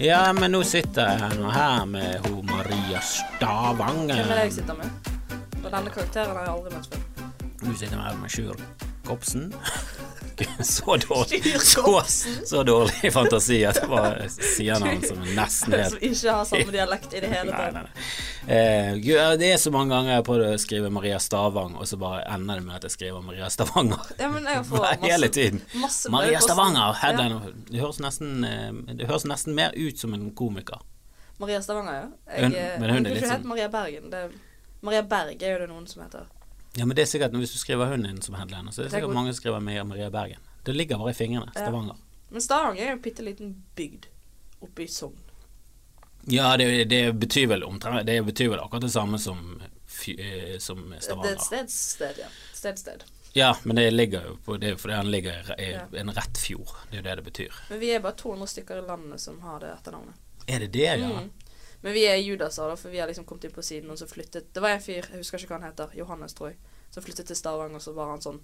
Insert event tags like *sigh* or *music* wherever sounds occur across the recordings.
Ja, men nå sitter jeg nå her med ho Maria Stavanger. Hvem er det jeg sitter med? Og denne karakteren har jeg aldri møtt før. Nå sitter her med Sjur Kopsen. Så dårlig, så, så dårlig fantasi at det var sidenavn som er *laughs* nesten helt Som ikke har samme dialekt i det hele tatt. Eh, det er så mange ganger jeg har prøvd å skrive Maria Stavang, og så bare ender det med at jeg skriver Maria Stavanger. Ja, men jeg får masse, Hele tiden. masse Maria. Stavanger! Ja. Det, høres nesten, eh, det høres nesten mer ut som en komiker. Maria Stavanger, ja. Hun- Jeg, men hun er hun litt sånn- Maria Bergen. Det er, Maria Berg er jo det noen som heter. Ja, men det er sikkert Hvis du skriver hun inn som headliner, så er det Det er sikkert god- mange som skriver Maria, Maria Bergen. Det ligger bare i fingrene. Ja. Stavanger. Men Stavanger er jo en bitte liten bygd oppe i Sogn. Ja, det, det betyr vel omtrent Det betyr vel akkurat det samme som, som Stavanger. Det er et sted, sted, ja. Sted, sted. Ja, men det ligger jo på Det er fordi han ligger i Ja. en rett fjord. Det er jo det det betyr. Men vi er bare 200 stykker i landet som har det etternavnet. Er det det, ja? Mm. Men vi er judaser, da, for vi har liksom kommet inn på siden og så flyttet Det var en fyr, jeg husker ikke hva han heter, Johannes, tror jeg, som flyttet til Stavang, og så var han sånn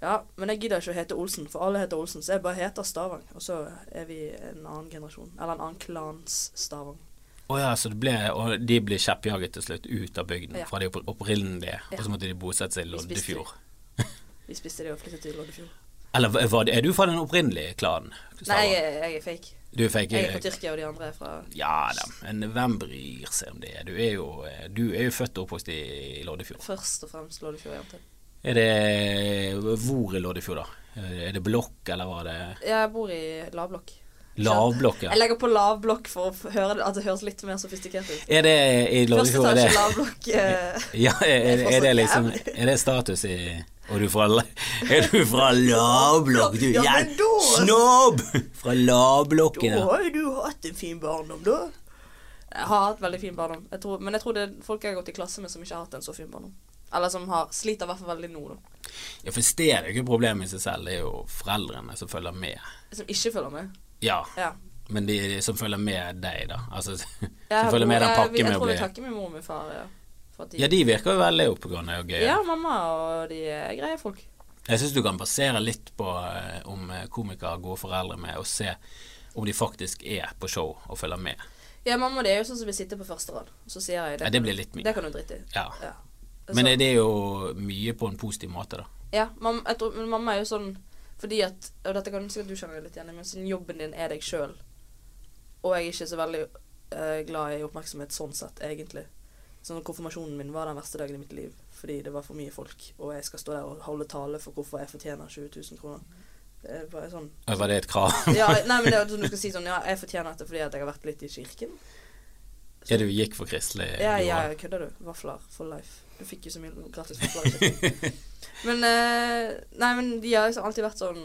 Ja, men jeg gidder ikke å hete Olsen, for alle heter Olsen, så jeg bare heter Stavang. Og så er vi en annen generasjon. Eller en annen klans Stavang. Å ja, så det ble, og de ble kjeppjaget til slutt ut av bygden Ja. fra de opprinnelige, Ja. og så måtte de bosette seg i Loddefjord. *laughs* Vi spiste det og flyttet til Loddefjord. Eller det, er du fra den opprinnelige klanen? Nei, jeg, jeg er fake. Du fikk? Jeg er fra Tyrkia, og de andre er fra Ja da, men hvem bryr seg om det? Du er jo, du er jo født og oppvokst i, i Loddefjord. først og fremst Loddefjord. jenter. Er det Hvor i Loddefjord, da? Er det blokk, eller var det Jeg bor i lavblokk. lavblokk? Ja. Jeg legger på lavblokk for å høre det, at det høres litt mer sofistikert ut. Er det i Første Loddefjord? Er etasje det, lavblokk. eh, *laughs* ja, *laughs* er, er, det liksom. Er det status i Og du fra *laughs* Er du fra lavblokk, du? Ja, men da- Snobb! *laughs* Fra lavblokken, Da har jo du hatt en fin barndom, da. Jeg har hatt veldig fin barndom, jeg tror, men jeg tror det er folk jeg har gått i klasse med som ikke har hatt en så fin barndom. Eller som har sliter i hvert fall veldig nå, da. Ja, for stedet er jo ikke problemet i seg selv, det er jo foreldrene som følger med. Som ikke følger med. Ja, Ja. men de som følger med deg, da. Altså, Jeg, *laughs* som følger med den pakken med å tror bli jeg takker min mor og min far, ja. De, Ja, de virker jo veldig oppegående og gøye. ja, mamma og de er greie folk. Jeg syns du kan basere litt på eh, om eh, komikere har gode foreldre med og se om de faktisk er på show og følger med. Ja, mamma det er jo sånn som vil sitte på første rad. Så sier jeg det. Ja, det blir litt mye. Det kan du drite i. Ja. Ja. Men det er jo mye på en positiv måte, da? Ja, mamma, jeg tror, men mamma er jo sånn fordi at Og dette kan sikkert du kjenne deg litt igjen i, men siden jobben din er deg sjøl, og jeg er ikke så veldig uh, glad i oppmerksomhet sånn sett, egentlig. Sånn Konfirmasjonen min var den verste dagen i mitt liv fordi det var for mye folk, og jeg skal stå der og holde tale for hvorfor jeg fortjener 20 000 kroner. Det er bare sånn Var det et krav? *laughs* Ja, nei, men det er sånn du skal si sånn Ja, jeg fortjener dette fordi at jeg har vært litt i kirken. Ja, du gikk for kristelig? Ja, ja, kødder du? Vafler for life. Du fikk jo så mye gratis vafler. *laughs* Men eh, Nei, men de har liksom alltid vært sånn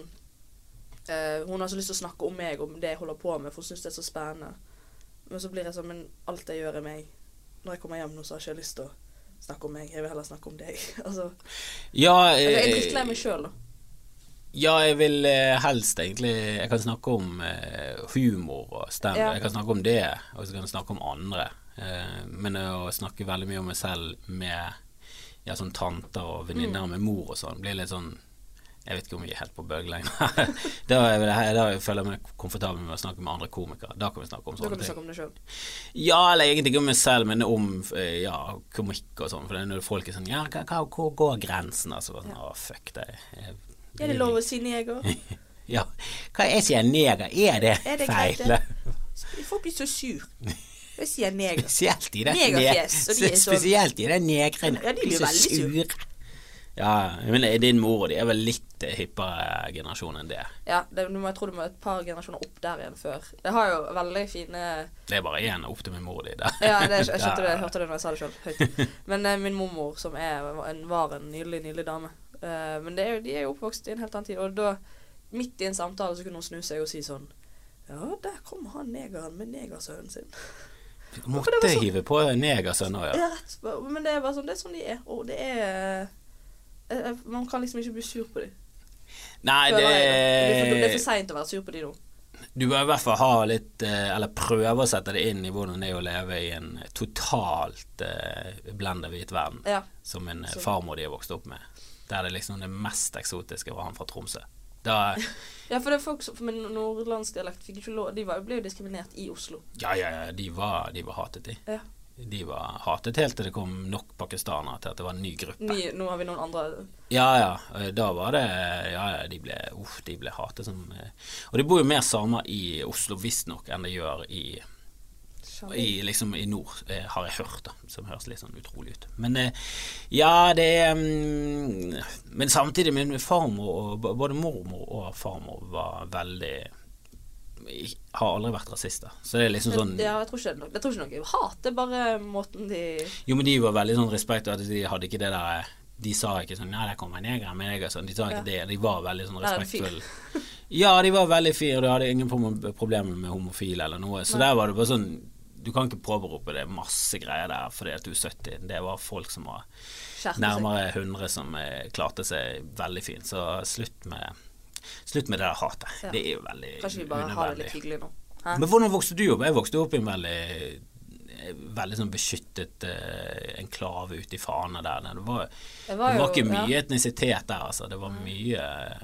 Uh, Hun har så lyst til å snakke om meg, om det jeg holder på med, for hun syns det er så spennende. Men så blir jeg sånn Men alt jeg gjør, er meg. Når jeg kommer hjem nå, så har jeg ikke lyst til å snakke om meg. Jeg vil heller snakke om deg. *laughs* altså, Ja, jeg er eh, drittlei meg sjøl, da. ja, jeg vil eh, helst egentlig Jeg kan snakke om eh, humor og stemme Ja. Jeg kan snakke om det, og så kan jeg snakke om andre. Eh, men å snakke veldig mye om meg selv med ja, sånn tanter og venninner Mm. med mor og sånn, blir litt sånn Jeg vet ikke om vi er helt på bølgelengde. *laughs* da, er her- da føler jeg meg komfortabel med å snakke med andre komikere. Da kan vi snakke om Da sånne kan vi ting. snakke om det selv. Ja, eller egentlig ikke om meg selv, men om eh, ja, komikk og sånn. For det er når folk er sånn Ja, hvor går grensen? Altså, sånn, Å, fuck det. Jeg- Er det lov å si neger? *laughs* Ja. Hva jeg sier neger, er det, Er det feil? *laughs* Folk blir så sur. Jeg sier neger. Spesielt i det Negerfjes, og de er sånn- Spesielt i det negrene. Ja, de blir veldig sur. sure. Ja, men din mor og de er vel litt hippere generasjon enn det. Ja, det, du må, jeg tror du må et par generasjoner opp der igjen før. Det har jo veldig fine Det er bare én opp til min mor og de der. Ja, det, jeg skjønte *laughs* det, jeg hørte det når jeg sa det sjøl høyt. Men eh, min mormor, som er, var en nydelig, nydelig dame eh, Men det er, de er jo oppvokst i en helt annen tid, og da, midt i en samtale, så kunne hun snu seg og si sånn Ja, der kommer han negeren med negersønnen sin. Måtte sånn, hive på negersønn òg, ja. Ja, rett, men det er bare sånn, det er sånn de er, og det er Man kan liksom ikke bli sur på dem. Nei, Det, er det er for seint å være sur på dem nå. Du bør i hvert fall ha litt eh, Eller prøve å sette det inn i hvordan det er å leve i en totalt eh, blenda hvit verden, Ja. som en eh, farmor de har vokst opp med. Der det liksom det mest eksotiske var han fra Tromsø. Da, *laughs* Ja, for det er folk som med nordlandsdialekt fikk ikke lov De var, ble jo diskriminert i Oslo. ja, ja, ja, de var, de var hatet, de. Ja. De var hatet helt til det kom nok pakistanere til at det var en ny gruppe. Ny, nå har vi noen andre Ja, ja. eh, Da var det Ja, ja, de ble, uff, de ble hatet som eh, Og det bor jo mer samer i Oslo visstnok enn det gjør i, i, liksom, i nord, eh, har jeg hørt, da. Som høres litt sånn utrolig ut. Men eh, ja, det er mm, Men samtidig, min farmor, og både mormor og farmor var veldig har aldri vært rasister. Så det er liksom sånn Ja, jeg tror ikke det noe, jeg tror ikke noe hat. Det er bare måten de Jo, men de var veldig sånn respekt, og at de hadde ikke det der De sa ikke sånn 'Nei, der kommer negere med neger', sånn. De sa ikke det. De var veldig sånn respektfulle. Ja, de var veldig fire, og de hadde ingen pro- problemer med homofile eller noe. Så der var det bare sånn Du kan ikke påberope det masse greier der fordi at du er 70. Det var folk som var nærmere 100 som eh, klarte seg veldig fint. Så slutt med Slutt med det der hatet. Ja. Det er jo veldig Kanskje vi bare har det unødvendig. litt hyggelig nå. Hæ? Men hvordan vokste du opp? Jeg vokste opp i en veldig Veldig sånn beskyttet eh, enklave ute i Fana der. Det var, det var det var ikke mye ja. etnisitet der, altså. Det var mye,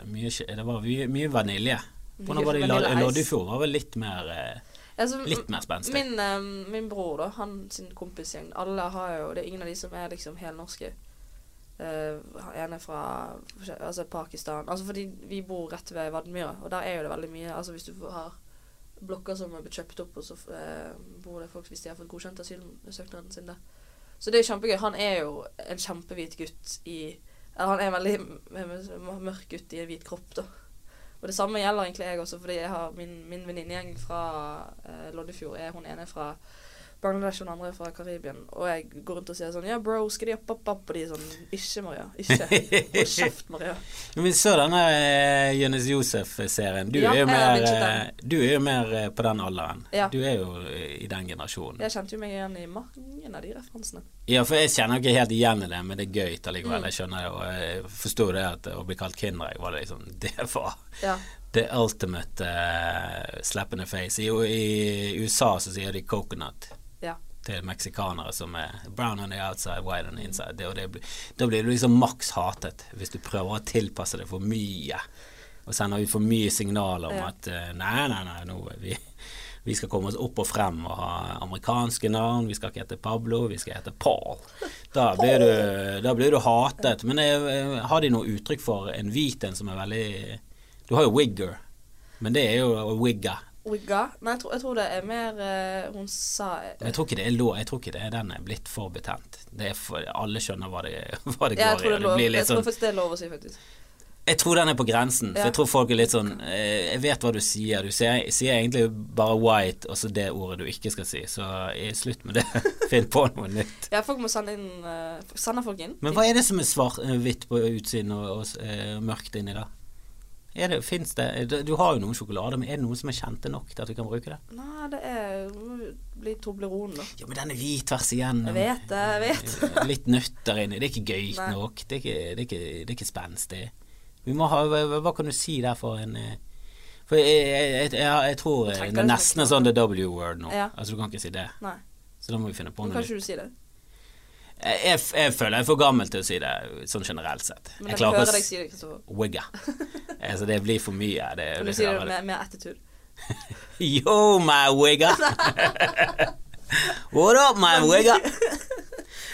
mye Det var mye, mye vanilje. Hvordan var det i Loddefjord? Var vel litt mer eh, Altså, Litt mer spenstig. Min, eh, min bror, da, han sin kompisgjeng, alle har jo Det er ingen av de som er liksom helnorske. Uh, en er fra altså Pakistan. Altså fordi vi bor rett ved Vadmyra, og der er jo det veldig mye Altså hvis du har blokker som er blitt kjøpt opp, og så eh, bor det folk hvis de har fått godkjent asylsøknaden sin der. Så det er kjempegøy. Han er jo en kjempehvit gutt i Eller han er en veldig mørk gutt i en hvit kropp, da. Og det samme gjelder egentlig jeg også, fordi jeg har min, min venninnegjeng fra eh, Loddefjord. Er hun ene fra Bangladesh og noen andre fra Karibia. Og jeg går rundt og sier sånn Ja, bro, skal de opp, opp, opp? Og de er sånn Ikke, Maria. Ikke. Hold kjeft, Maria. *laughs* Vi så denne eh, Jonis Josef-serien. Du, Ja, er mer, eh, du er jo mer eh, på den alderen. Ja. Du er jo i den generasjonen. Jeg kjente jo meg igjen i mange av de referansene. Ja, for jeg kjenner ikke helt igjen i det, men det er gøy allikevel. Mm. Jeg skjønner det, og jeg forsto det at å bli kalt kinderegg var det liksom *laughs* Det var Ja. The ultimate uh, slap in the face. I, I USA så sier de coconut Ja. til meksikanere som er brown on the outside, white on the inside. Det, det, da blir du liksom maks hatet hvis du prøver å tilpasse det for mye. Og sender ut for mye signaler om Ja. at uh, nei, nei, nei, nå er vi vi skal komme oss opp og frem og ha amerikanske navn. Vi skal ikke hete Pablo, vi skal hete Paul. Da blir du, da blir du hatet. Men eh, har de noe uttrykk for en hvit en som er veldig Du har jo wigger, men det er jo Wigga. Wigga. Nei, jeg tror, jeg tror det er mer uh, Hun sa uh, Jeg tror ikke det er lov, jeg tror ikke det er den er blitt for betent. Det for, alle skjønner hva det, *laughs* hva det Ja, går i. det og Det. Jeg tror sånn faktisk det er lov å si, faktisk. Jeg tror den er på grensen, for Ja. jeg tror folk er litt sånn eh, Jeg vet hva du sier, du sier, sier egentlig bare white, og så det ordet du ikke skal si, så slutt med det. *laughs* Finn på noe nytt. Ja, folk må sende inn uh, Sende folk inn. Men hva er det som er svart, hvitt på utsiden og, og eh, mørkt inni der? Er det, finnes det du- har jo noen sjokolader, men er det noen som er kjente nok til at vi kan bruke det? Nei, det er litt Toblerone, da. Ja, men den er hvit tvers igjennom. Jeg vet det, jeg vet. *laughs* Litt nøtter inni. Det er ikke gøy Nei. nok. Det er ikke, det er ikke, det er ikke spenstig. Vi må ha, hva, kan du si der for en eh, For jeg, jeg, jeg, jeg, tror det er nesten en sånn the W-word nå. Ja. Altså Du kan ikke si det. Nei. Så da må vi finne på noe kan ikke du si det? Jeg, jeg, føler jeg er for gammel til å si det sånn generelt sett. Men Jeg klarer hører deg si det, Kristoffer. wigga. *laughs* altså, det blir for mye. Det, du det sier det med, med attitude? *laughs* Yo, my wigga! *laughs* What up, my wigga?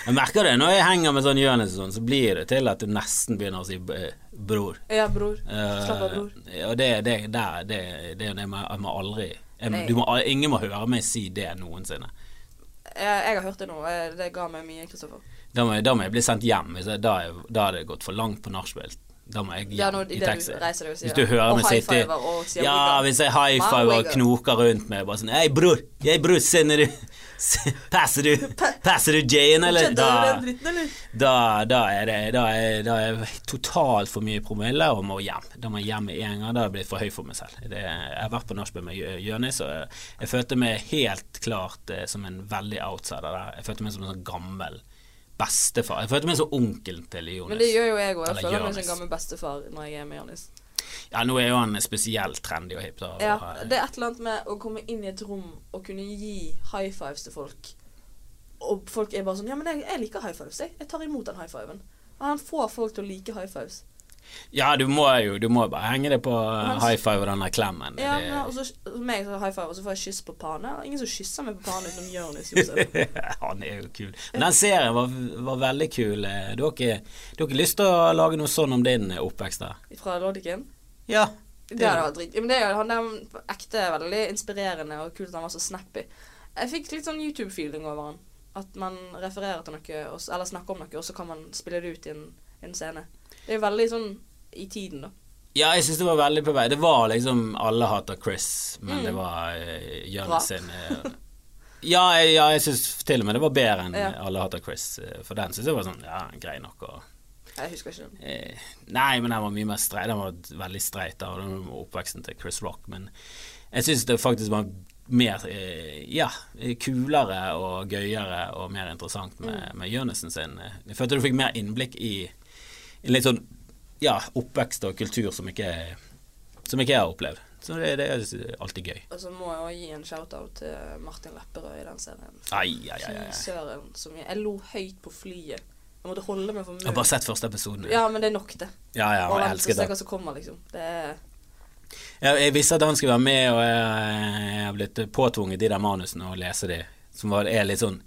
Jeg merker det når jeg henger med sånn Jonis og sånn, så blir det til at du nesten begynner å si eh, bror. Ja, bror. Eh, Slapp av, bror. Ja, det, det, der, det, det, det må, jeg må aldri jeg, du må, Ingen må høre meg si det noensinne. Jeg, jeg har hørt det nå. eh, Det ga meg mye, Kristoffer. Da må, jeg- da bli sendt hjem. Jeg, da, hadde da det gått for langt på nachspiel. Da må jeg Ja, hjem i taxi. reiser Hvis du hører meg sitte Ja, hvis jeg high My five og knoker rundt meg bare sånn Hei, bror! Jeg bror, sender du Passer du *laughs* Passer du J-en, eller? Da, da, da er det Da er, da er totalt for mye promille og må hjem. Da må jeg hjem med en gang. Da er jeg blitt for høy for meg selv. Det, jeg har vært på nachspiel med Jonis, og jeg, jeg følte meg helt klart eh, som en veldig outsider der. Jeg følte meg som en sånn gammel bestefar. Jeg følte meg som onkelen til Jonis. Men det gjør jo jeg òg. Jeg føler meg som gammel bestefar når jeg er med Jonis. Ja, nå er jo han spesielt trendy og hip. Da, Ja, det er et eller annet med å komme inn i et rom og kunne gi high fives til folk. Og folk er bare sånn Ja, men jeg, jeg liker high fives. Jeg, jeg tar imot den high fiven. Og han får folk til å like high fives. Ja, du må jo du må bare henge det på Men- high five og den der klemmen. Ja, Det- og så meg så high five, og så får jeg kyss på pane. Ingen som kysser meg på pane utenom Jonis Josef. *laughs* Han er jo kul. Men den serien var, var veldig kul. Eh, Du har, ikke, du har ikke lyst til å lage noe sånn om din eh, oppvekst da? Fra Lodiken. Ja. Det hadde vært drit. Men det er han der ekte veldig inspirerende og kult at han var så snappy. Jeg fikk litt sånn YouTube-feeling over han. At man refererer til noe, eller snakker om noe, og så kan man spille det ut i en, en scene. Det er veldig sånn i tiden, da. Ja, jeg syns det var veldig på vei. Det var liksom Alle hater Chris, men Mm. det var uh, Jørn sin uh, Ja, jeg, ja, jeg syns til og med det var bedre enn Ja. Alle hater Chris. eh, For den syns jeg var sånn Ja, grei nok. Og, Jeg husker ikke den. eh, nei, men den var mye mer streit. Den var veldig streit, av oppveksten til Chris Rock. Men jeg syns det faktisk var mer eh, Ja, kulere og gøyere og mer interessant med, med Jonisen sin. Jeg følte du fikk mer innblikk i litt sånn ja, oppvekst og kultur som ikke, som ikke jeg har opplevd. Så det, det er alltid gøy. Og så må jeg også gi en shout-out til Martin Lepperød i den serien. Ai, ai, ai, Fy ai. søren, så mye. Jeg lo høyt på flyet. Jeg måtte holde meg for Jeg har bare sett første episoden. Ja, men det er nok, det. ja, ja Og jeg og det. hva som kommer, liksom. Det er Jeg, jeg visste at han skulle være med, og jeg, jeg har blitt påtvunget de der manusene og lese de, som var, er litt sånn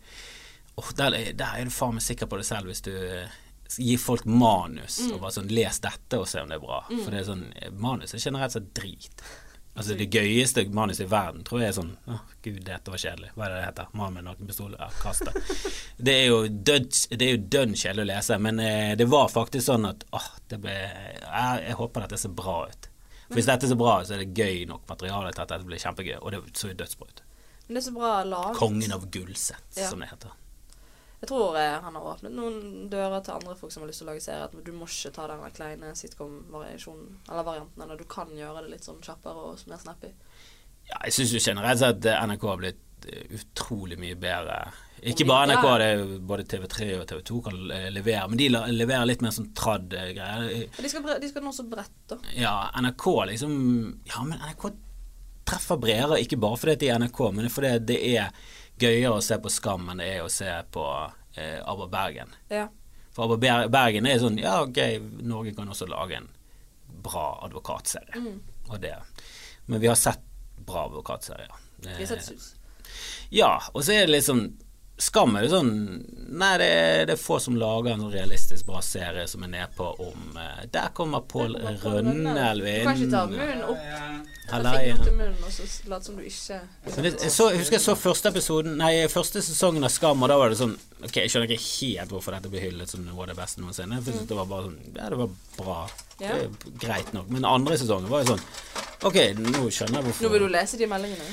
Åh, der, er- der er du faen meg sikker på det selv hvis du gir folk manus og bare sånn Les dette og se om det er bra. For det er sånn Manus er generelt sett drit. Altså Det gøyeste manuset i verden tror jeg er sånn Å, gud, dette var kjedelig. Hva er det det heter? Mann med nakenpistol? Ja, kast det. *laughs* Det er jo dønn kjedelig å lese, men eh, det var faktisk sånn at åh, det ble jeg, jeg håper dette ser bra ut. For Hvis dette ser bra ut, så er det gøy nok materiale til at dette blir kjempegøy. Og det så jo dødsbra ut. Men det er så bra laget. Kongen av Gullset, Ja. som det heter. Jeg tror eh, han har åpnet noen dører til andre folk som har lyst til å lage serier. At du må ikke ta den kleine sitcom-variasjonen, eller varianten, eller du kan gjøre det litt sånn kjappere og mer snappy. Ja, jeg syns jo generelt sett at NRK har blitt eh, utrolig mye bedre. Ikke bare NRK, det er både TV3 og TV 2 kan eh, levere, men de leverer litt mer sånn tradd eh, greier. De skal, de skal nå så bredt, da. Ja, NRK liksom Ja, men NRK treffer bredere, ikke bare fordi det er NRK, men det fordi det er gøyere å se på Skam enn det er å se på eh, ABBA Bergen. Ja. For ABBA Bergen er sånn Ja, ok, Norge kan også lage en bra advokatserie. Mm. Og det. Men vi har sett bra advokatserier. Vi har sett sus. Ja, og så er det liksom Skam er det sånn Nei, det er, det er få som lager en sånn realistisk bra serie som er nedpå om eh, Der kommer Pål Der kommer Du inn. kan ikke ta munnen opp. Munnen og så late som du ikke Men det, jeg, så, jeg husker jeg så første episoden Nei, første sesongen av Skam, og da var det sånn Ok, jeg skjønner ikke helt hvorfor dette ble hyllet som noe av det beste noensinne. Jeg synes det var bare sånn Ja, det var bra. Ja. Det er greit nok. Men andre sesongen var jo sånn Ok, nå skjønner jeg hvorfor Nå vil du lese de meldingene.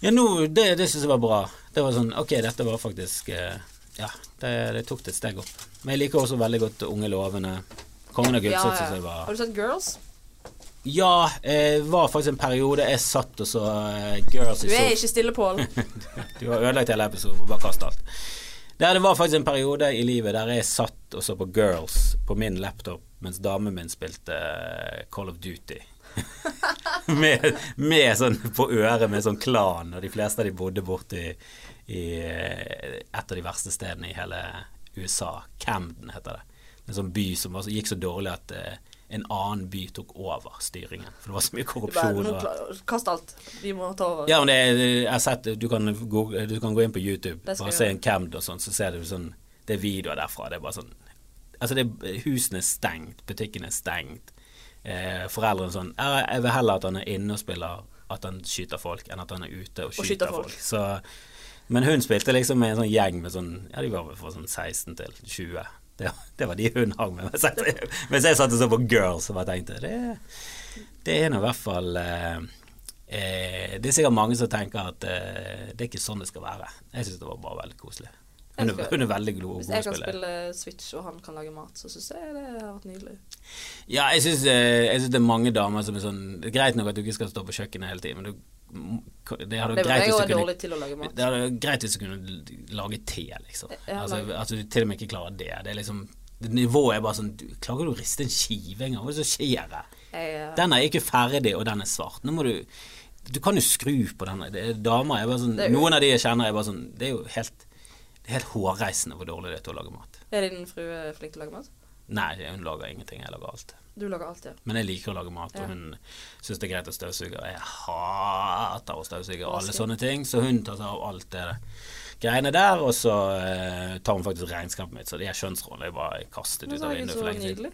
Ja, nå, det, det syns jeg var bra. Det var sånn Ok, dette var faktisk eh, Ja, det, det tok det et steg opp. Men jeg liker også veldig godt Unge lovende. Kongen av Ja, ja. var Har du sett Girls? Ja, eh, var faktisk en periode jeg satt og så eh, Girls Du er ikke stille, Pål. *laughs* Du har ødelagt hele episoden. og bare kastet alt. Der det var faktisk en periode i livet der jeg satt og så på Girls på min laptop mens damen min spilte Call of Duty. *laughs* med, med sånn på øret med sånn klan, og de fleste av de bodde borte i, i eh, et av de verste stedene i hele USA. Camden heter det. En sånn by som var så, gikk så dårlig at eh, en annen by tok over styringen. For det var så mye korrupsjon. bare, Kast alt. Vi må ta over. ja, men det, jeg har sett Du kan, gå, du kan gå inn på YouTube bare se en Camden og sånn, så ser du sånn Det er videoer derfra. Det er bare sånn Altså, det, husene er stengt, butikken er stengt. Eh, foreldrene sånn Jeg vil heller at han er inne og spiller at han skyter folk, enn at han er ute og skyter, skyter folk. folk. Så, men hun spilte liksom med en sånn gjeng med sånn Ja, de var vel fra sånn 16 til 20. Det, det var de hun hang med. Mens jeg, mens jeg satt og så på Girls og bare tenkte det, det er nå i hvert fall eh, eh, Det er sikkert mange som tenker at eh, det er ikke sånn det skal være. Jeg syns det var bare veldig koselig. Hun er, hun er veldig god, Hvis jeg kan spille. Switch og han kan lage mat, så syns jeg det har vært nydelig. Ja, jeg syns det er mange damer som er sånn Det er greit nok at du ikke skal stå på kjøkkenet hele tiden, men du, det hadde vært greit greit hvis du kunne lage te, liksom. Altså, at du til og med ikke klarer det. Det er liksom det Nivået er bare sånn du, Klarer du å riste en skive engang? Hva er det som skjer her? Eh, Den er ikke ferdig, og den er svart. Nå må du Du kan jo skru på den. Er damer er bare sånn Noen av de jeg kjenner, er bare sånn Det er jo helt Det er helt hårreisende hvor dårlig det er til å lage mat. er din frue flink til å lage mat? Nei, hun lager ingenting. Jeg lager alt. Du lager alt, ja. Men jeg liker å lage mat, og Ja. hun syns det er greit å støvsuge. Jeg hater å støvsuge og alle sånne ting, så hun tar seg av alt det greiene der, og så eh, tar hun faktisk regnskapet mitt, så de er skjønnsrollene jeg bare kastet ut av det vinduet for lenge siden.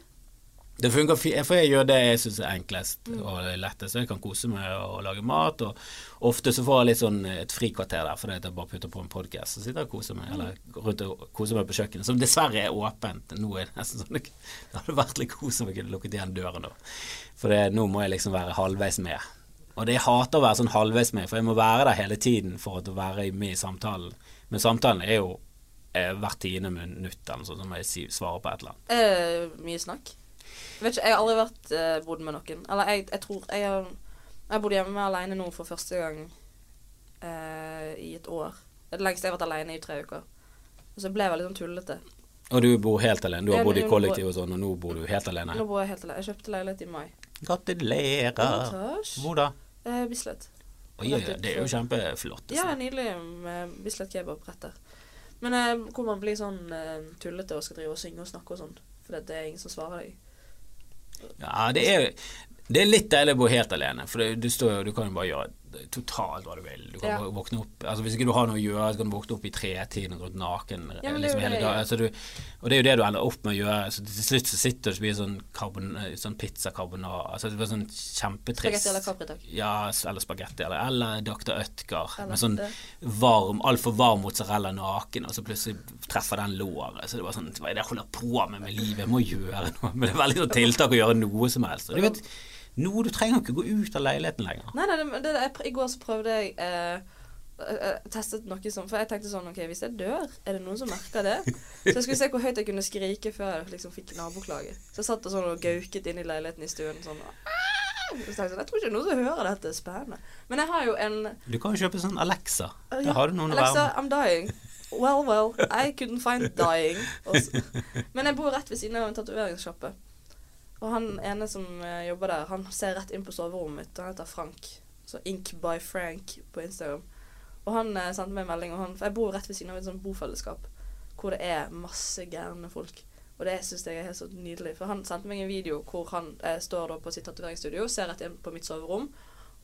Det funker fint, for jeg gjør det jeg syns er enklest og lettest. Jeg kan kose meg og lage mat, og ofte så får jeg litt sånn et frikvarter der fordi jeg bare putter på en podkast, og sitter og koser meg, eller rundt og koser meg på kjøkkenet, som dessverre er åpent. Nå er det nesten sånn *laughs* Det hadde vært litt kos om jeg kunne lukket igjen døren nå, for det, nå må jeg liksom være halvveis med. Og det jeg hater å være sånn halvveis med, for jeg må være der hele tiden for å være med i samtalen. Men samtalen er jo eh, hvert tiende minutt eller noe sånt, så må jeg si, svare på et eller annet. Er mye snakk? Vet ikke, jeg har aldri vært eh, bodd med noen. Eller jeg, jeg tror Jeg har jeg bodde hjemme alene nå for første gang eh, i et år. Det er lengste jeg har vært alene i tre uker. Og så ble jeg veldig sånn tullete. Og du bor helt alene? Du har bodd i kollektiv og sånn, og nå bor du helt alene? Nå bor jeg helt alene. Jeg kjøpte leilighet i mai. Gratulerer! Hvor da? Eh, Bislett. Oi, oi, oi, det er jo kjempeflott. Ja, nydelig med Bislett kebab rett der. Men eh, hvor man blir sånn eh, tullete og skal drive og synge og snakke og sånn. For det er ingen som svarer deg. Ja, det er, det er litt deilig å bo helt alene, for det, du, står, du kan jo bare gjøre totalt hva du vil. Du kan Ja. våkne opp altså Hvis ikke du har noe å gjøre, så kan du våkne opp i tretiden og gå rundt naken Ja, er liksom hele dagen. Altså, du, og det er jo det du ender opp med å gjøre. Så til slutt så sitter du og spiser sånn, karbon, sånn pizza carbonara. Altså, det blir sånn kjempetrist. Spagetti eller Capri. Ja, eller spagetti, eller, eller Dr. Ødgar med sånn varm, altfor varm mozzarella naken, og så plutselig treffer den låret. Så det var sånn Hva er det jeg holder på med med livet? Jeg må gjøre noe. Men det er veldig sånn tiltak å gjøre noe som helst. Og du vet, nå du trenger ikke gå ut av leiligheten lenger. Nei, nei, det, det, I går så prøvde jeg eh, eh, testet noe sånn, for jeg tenkte sånn OK, hvis jeg dør, er det noen som merker det? Så jeg skulle se hvor høyt jeg kunne skrike før jeg liksom fikk naboklage. Så jeg satt og sånn og gauket inn i leiligheten i stuen sånn og, Så jeg sånn, Jeg tror ikke noen som hører dette. Spennende. Men jeg har jo en Du kan jo kjøpe sånn Alexa. Uh, ja. har du noen Alexa. I'm dying. Well, well, I couldn't find dying. Også. Men jeg bor rett ved siden av en tatoveringssjappe. Og han ene som eh, jobber der, han ser rett inn på soverommet mitt. Han heter Frank. Så Ink by Frank på Instagram. Og han eh, sendte meg en melding, han, for jeg bor rett ved siden av et sånt bofellesskap hvor det er masse gærne folk. Og det syns jeg er helt så nydelig. For han sendte meg en video hvor han eh, står da på sitt tatoveringsstudio, ser rett inn på mitt soverom.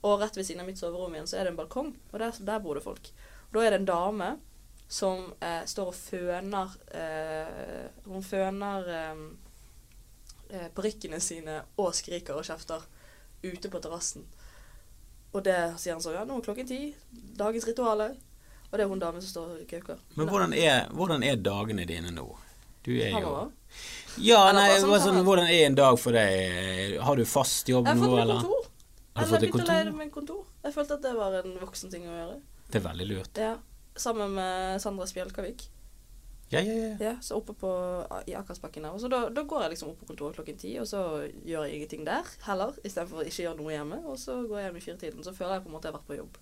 Og rett ved siden av mitt soverom igjen så er det en balkong, og der, der bor det folk. Og da er det en dame som eh, står og føner eh, Hun føner eh, parykkene sine og skriker og kjefter ute på terrassen. Og det sier han så Ja, nå er klokken ti. Dagens rituale. Og det er hun damen som står og gauker. Men hvordan er, hvordan er dagene dine nå? Du er jo Ja, nei, sånn sånn, hvordan er en dag for deg? Har du fast jobb nå, fått eller? kontor. Har du Eller fått jeg har begynte å leie kontor? meg kontor. Jeg følte at det var en voksen ting å gjøre. Det er veldig lurt. Ja. Sammen med Sandra Spjelkavik. Ja, ja, ja. Ja, så oppe på, i Akersbakken der. Og så da, da går jeg liksom opp på kontoret klokken ti, og så gjør jeg ingenting der heller, istedenfor å ikke gjøre noe hjemme. Og så går jeg hjem i firetiden. Så føler jeg på en måte jeg har vært på jobb.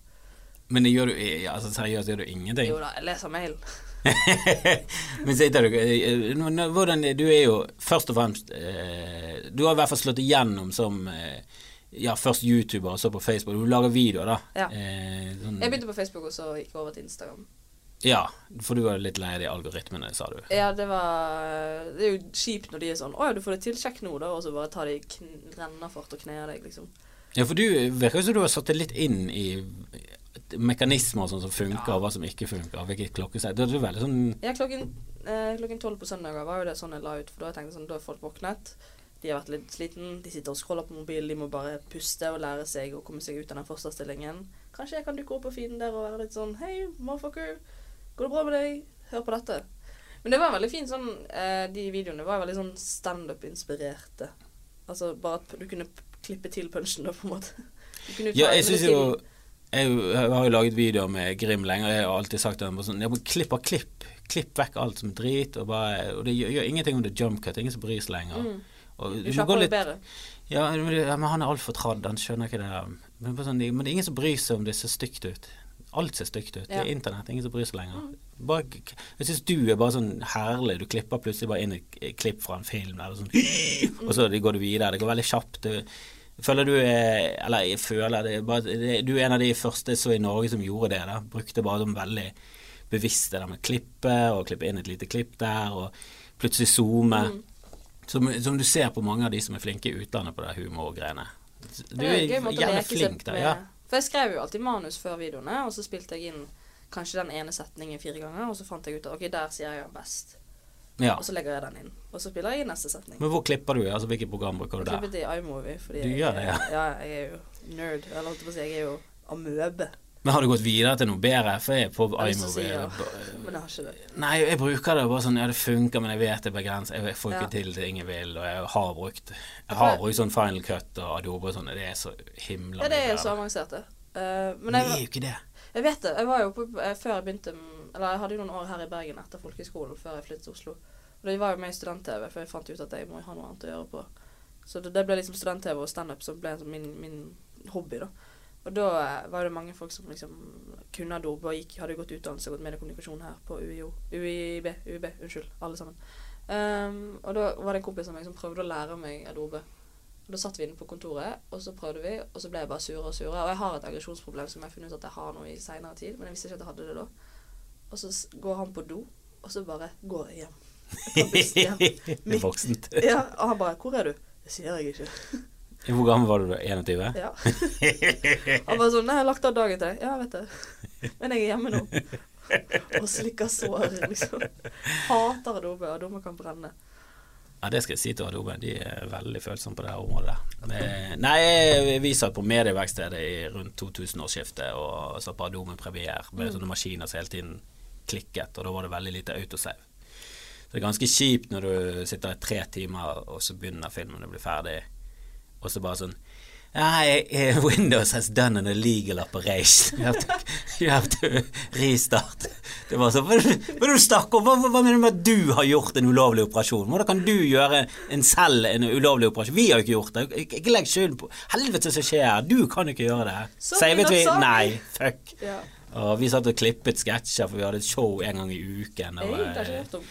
Men det gjør du, ja, altså, seriøst gjør du ingenting? Jo da, jeg leser mail. *laughs* Men sitter du eh, nå- Hvordan Du er jo først og fremst eh, Du har i hvert fall slått igjennom som eh, ja, først YouTuber og så på Facebook. Du lager videoer, da. Ja. Eh, sånn, Jeg begynte på Facebook, og så gikk jeg over til Instagram. Ja, for du var litt lei av de algoritmene, sa du. Ja, det var Det er jo kjipt når de er sånn 'Å ja, du får det til. Sjekk nå', da. Og så bare tar de rennafart og kner deg, liksom. Ja, for du virker som du har satt det litt inn i mekanismer og sånn som funker, Ja. og hva som ikke funker. Hvilket klokkesett. Det er veldig sånn Ja, klokken eh, klokken tolv på søndager var jo det sånn jeg la ut, for da tenkte jeg sånn, da er folk våknet. De har vært litt sliten, de sitter og scroller på mobilen, de må bare puste og lære seg å komme seg ut av den fosterstillingen. Kanskje jeg kan dukke opp på feeden der og være litt sånn Hei, motherfucker. Går det bra med deg? Hør på dette. Men det var veldig fint sånn eh, De videoene var veldig sånn standup-inspirerte. Altså bare at du kunne klippe til punchen, da, på en måte. Ja, jeg syns jo jeg, jeg har jo laget videoer med Grim lenge, og jeg har alltid sagt det. sånn, jeg klipp av klipp. Klipp vekk alt som drit, og, bare, og det gjør, gjør ingenting om det er jump cut. Ingen som bryr seg lenger. mm. Og Du du må gå litt bedre. Ja, men han er altfor tradd, han skjønner ikke det. Men, sånn, men det er ingen som bryr seg om det ser stygt ut. Alt ser stygt ut. Det er internett, ingen som bryr seg lenger. Mm. Bare, jeg syns du er bare sånn herlig. Du klipper plutselig bare inn et klipp fra en film, eller sånn, og så går du videre. Det går veldig kjapt. Du, føler du er Eller jeg føler det, er bare, Du er en av de første så i Norge som gjorde det. da Brukte bare sånn veldig bevisst det der med klippet, og klippe inn et lite klipp der, og plutselig zoome. Mm. Som, som du ser på mange av de som er flinke i utlandet på det humorgreiene. Du er å jævlig flink der, ja. For jeg skrev jo alltid manus før videoene, og så spilte jeg inn kanskje den ene setningen fire ganger, og så fant jeg ut at ok, der sier jeg den best. ja. Og så legger jeg den inn. Og så spiller jeg inn neste setning. Men hvor klipper du? Altså Hvilket program bruker du der? klippet i iMovie, fordi Du jeg, gjør det, ja. ja. Jeg er jo nerd. Eller holdt jeg på å si, jeg er jo amøbe. Men har du gått videre til noe bedre? For jeg er på iMovie ja. Men det har ikke det. Nei, jeg bruker det bare sånn Ja, det funker, men jeg vet det er begrenset. Jeg får ikke Ja. til det ingen vil, og jeg har brukt Jeg har brukt sånn Final Cut og Adobe og sånn, det er så himla Ja, det er jo så avansert, det. Uh, men Det er jo ikke det. jeg vet det. Jeg var jo på, eh, før jeg begynte Eller jeg hadde jo noen år her i Bergen etter folkehøyskolen før jeg flyttet til Oslo. Og det var jo med i student-TV, for jeg fant ut at jeg må ha noe annet å gjøre på. Så det, det ble liksom student-TV og standup som ble min, min hobby, da. Og da var det mange folk som liksom kunne Adobe og gikk, hadde gått utdannelse og gått mediekommunikasjon her på UiO. UiB. UiB, unnskyld. Alle sammen. Um, og da var det en kompis av meg som prøvde å lære meg Adobe. Og Da satt vi inne på kontoret, og så prøvde vi, og så ble jeg bare surere og surere. Og jeg har et aggresjonsproblem som jeg har funnet ut at jeg har nå i seinere tid, men jeg visste ikke at jeg hadde det da. Og så går han på do, og så bare går jeg hjem. Jeg hjem. *laughs* Det er voksent. Ja, og han bare 'Hvor er du?' Det sier jeg ikke. Hvor gammel var du da? 21? Ja. Han var sånn 'Nei, jeg har lagt av dagen til deg.' Ja, vet det. Men jeg er hjemme nå. Og slikker sår, liksom. Hater Adobe. Adobe kan brenne. Ja, det skal jeg si til Adobe. De er veldig følsomme på det her området. Men, nei, vi satt på medieverkstedet i rundt 2000-årsskiftet og satt på Adobe Premier med sånne maskiner som hele tiden klikket, og da var det veldig lite autosave. Så det er ganske kjipt når du sitter i tre timer, og så begynner filmen å bli ferdig, og så bare sånn Nei, eh, Windows has done an illegal operation. You have to, you have to restart. Det var sånn Hva hva? Hva, hva, mener du med at du har gjort en ulovlig operasjon? Hvordan kan du gjøre en selv en ulovlig operasjon? Vi har jo ikke gjort det. Ik- Ikke legg skylden på Helvete som skjer. Du kan jo ikke gjøre det. Savet vi? sa vi. Nei. Fuck. Ja. Og vi satt og klippet sketsjer, for vi hadde et show en gang i uken. Jeg Og, har ikke hørt om.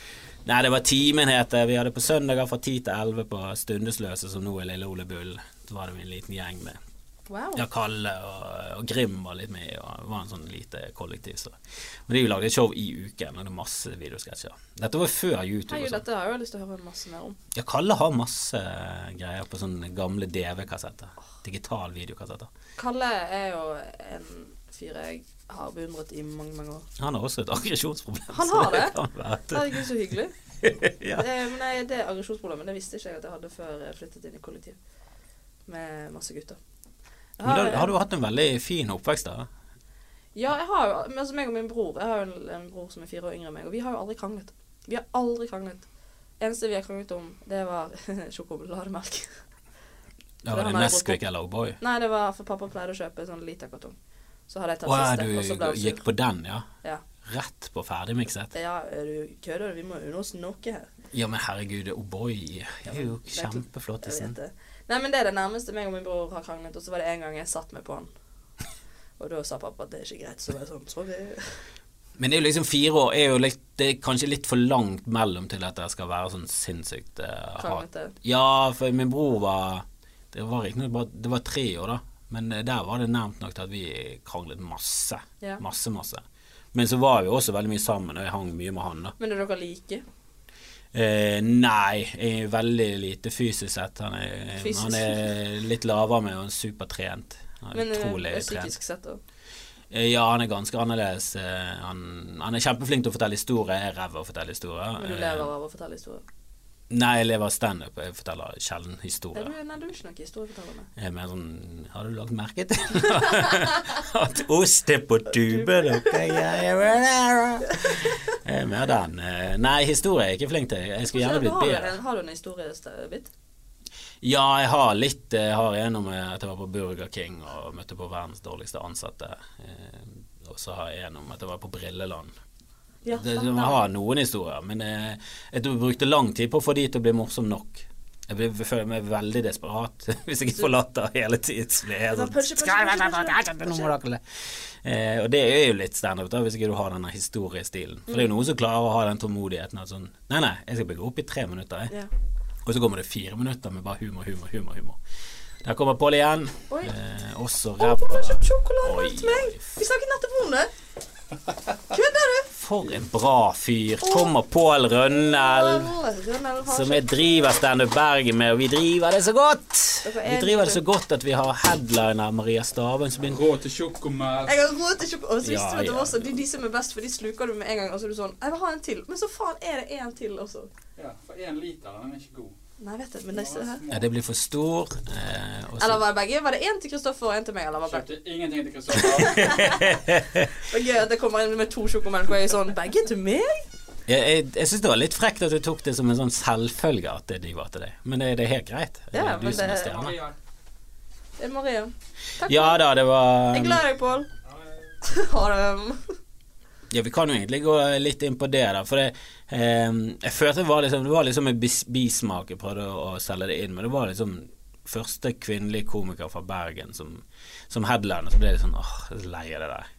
Nei, det var timen het. Vi hadde på søndager fra 10 til 11 på Stundesløse, som nå er Lille Ole Bull. Så var det en liten gjeng med Wow. ja, Kalle og, og Grim var litt med, og det var en sånn lite kollektiv. Så. Men de lagde et show i uken, og det er masse videosketsjer. Dette var før YouTube. Hei, sånn. dette har jeg jo lyst til å høre masse mer om. Ja, Kalle har masse greier på sånne gamle DV-kassetter. Digital videokassetter. Kalle er jo en fyr jeg har beundret i mange, mange år. Han har også et aggresjonsproblem. Han har det? Herregud, så hyggelig. *laughs* ja. Det, men nei, det aggresjonsproblemet det visste ikke jeg at jeg hadde før jeg flyttet inn i kollektiv med masse gutter. Har, Men da har- har du hatt en veldig fin oppvekst da? Ja, jeg har jo altså meg og min bror Jeg har jo en, en bror som er fire år yngre enn meg, og vi har jo aldri kranglet. Vi har aldri kranglet. Eneste vi har kranglet om, det var *laughs* sjokolademelk. Det var det Nesquik eller O'boy? Nei, det var for pappa pleide å kjøpe sånn literkartong. Så hadde jeg tatt siste, og så ble du gikk på den, ja? Ja. Rett på ferdigmikset? ja, du kødder? Vi må unne oss noe her. Ja, men herregud, O'boy er jo Det er kjempeflottisen. Vet det. Nei, men det er det nærmeste meg og min bror har kranglet, og så var det en gang jeg satt meg på han. *laughs* Og da sa pappa at det er ikke greit, så var jeg sånn sorry. Men det er jo liksom fire år er jo litt, Det er kanskje litt for langt mellom til at det skal være sånn sinnssykt uh, hat. Ja, for min bror var Det var riktignok bare Det var tre år, da. Men eh, der var det nevnt nok til at vi kranglet masse. Ja. Masse, masse. Men så var vi også veldig mye sammen, og jeg hang mye med han, da. Men er dere like? Eh, nei, jeg er veldig lite fysisk sett. Han er, Fysisk. han er litt lavere med og supertrent. Han er Men eh, utrolig er trent. psykisk sett, òg? Eh, Ja, han er ganske annerledes. Han, han er kjempeflink til å fortelle historier. Jeg er ræv av å fortelle historier. Men du lever av å fortelle historier? Nei, jeg lever standup. Jeg forteller sjelden Er historier. du, nei, du er ikke noen historieforteller. Jeg er mer sånn Har du lagt merke til *laughs* at ost er på tuben? ok, Jeg er mer den. Eh, Nei, historie er jeg ikke flink til. Jeg skulle gjerne blitt bedre. har du en historiebit? Ja, jeg har litt. Jeg har gjennom at jeg var på Burger King og møtte på verdens dårligste ansatte. Eh, Og så har jeg gjennom at jeg var på Brilleland. Ja, Det, man har noen historier, men eh, jeg brukte lang tid på å få de til å bli morsom nok. Jeg føler meg veldig desperat hvis jeg ikke får latter hele tiden. så blir jeg sånn. Eh, og det er jo litt standup, hvis ikke du har denne historiestilen. For det er jo noen som klarer å ha den tålmodigheten. At sånn, nei, nei, jeg skal bygge opp i tre minutter. Jeg. Og så kommer det fire minutter med bare humor, humor, humor. humor. Der kommer Pål igjen. Oi. Eh, også ræva. pappa har kjøpt sjokolade til meg! Vi snakket nettopp om det! Kødder du? For en bra fyr. Kommer Pål Rønnelv, som jeg driver Standup Bergen med, og vi driver det så godt! Vi driver det så godt at vi har headliner Maria Stavang som begynner Råd til tjukkomelk. Jeg har råd til sjokolade. Og så visste du at det var også de, de som er best, for de sluker du med en gang. Og så er du sånn Jeg vil ha en til. Men så faen er det en til også. Ja, for én liter, den er ikke god. Nei, vet du, men disse her Ja, det blir for stor. Eh, Eller var det begge? Var det én til Kristoffer og én til meg? Eller var det? Kjøpte ingenting til Kristoffer. *laughs* Det er at det kommer inn med to sjokomelk, og jeg er sånn Begge til meg? Jeg, jeg, jeg syns det var litt frekt at du tok det som en sånn selvfølge at de var til deg. Men det, det er helt greit. Det er Ja, du men som er det-. Maria. Det er Maria. Takk. Ja da, det var Jeg er glad i deg, Pål. Ha det. *laughs* Ja, vi kan jo egentlig gå litt inn på det, da. For det, eh, jeg følte det var liksom Det var liksom en bis bismak. Jeg prøvde å, å selge det inn, men det var liksom første kvinnelige komiker fra Bergen som, som headliner. Så ble det sånn åh, jeg er så lei av det der.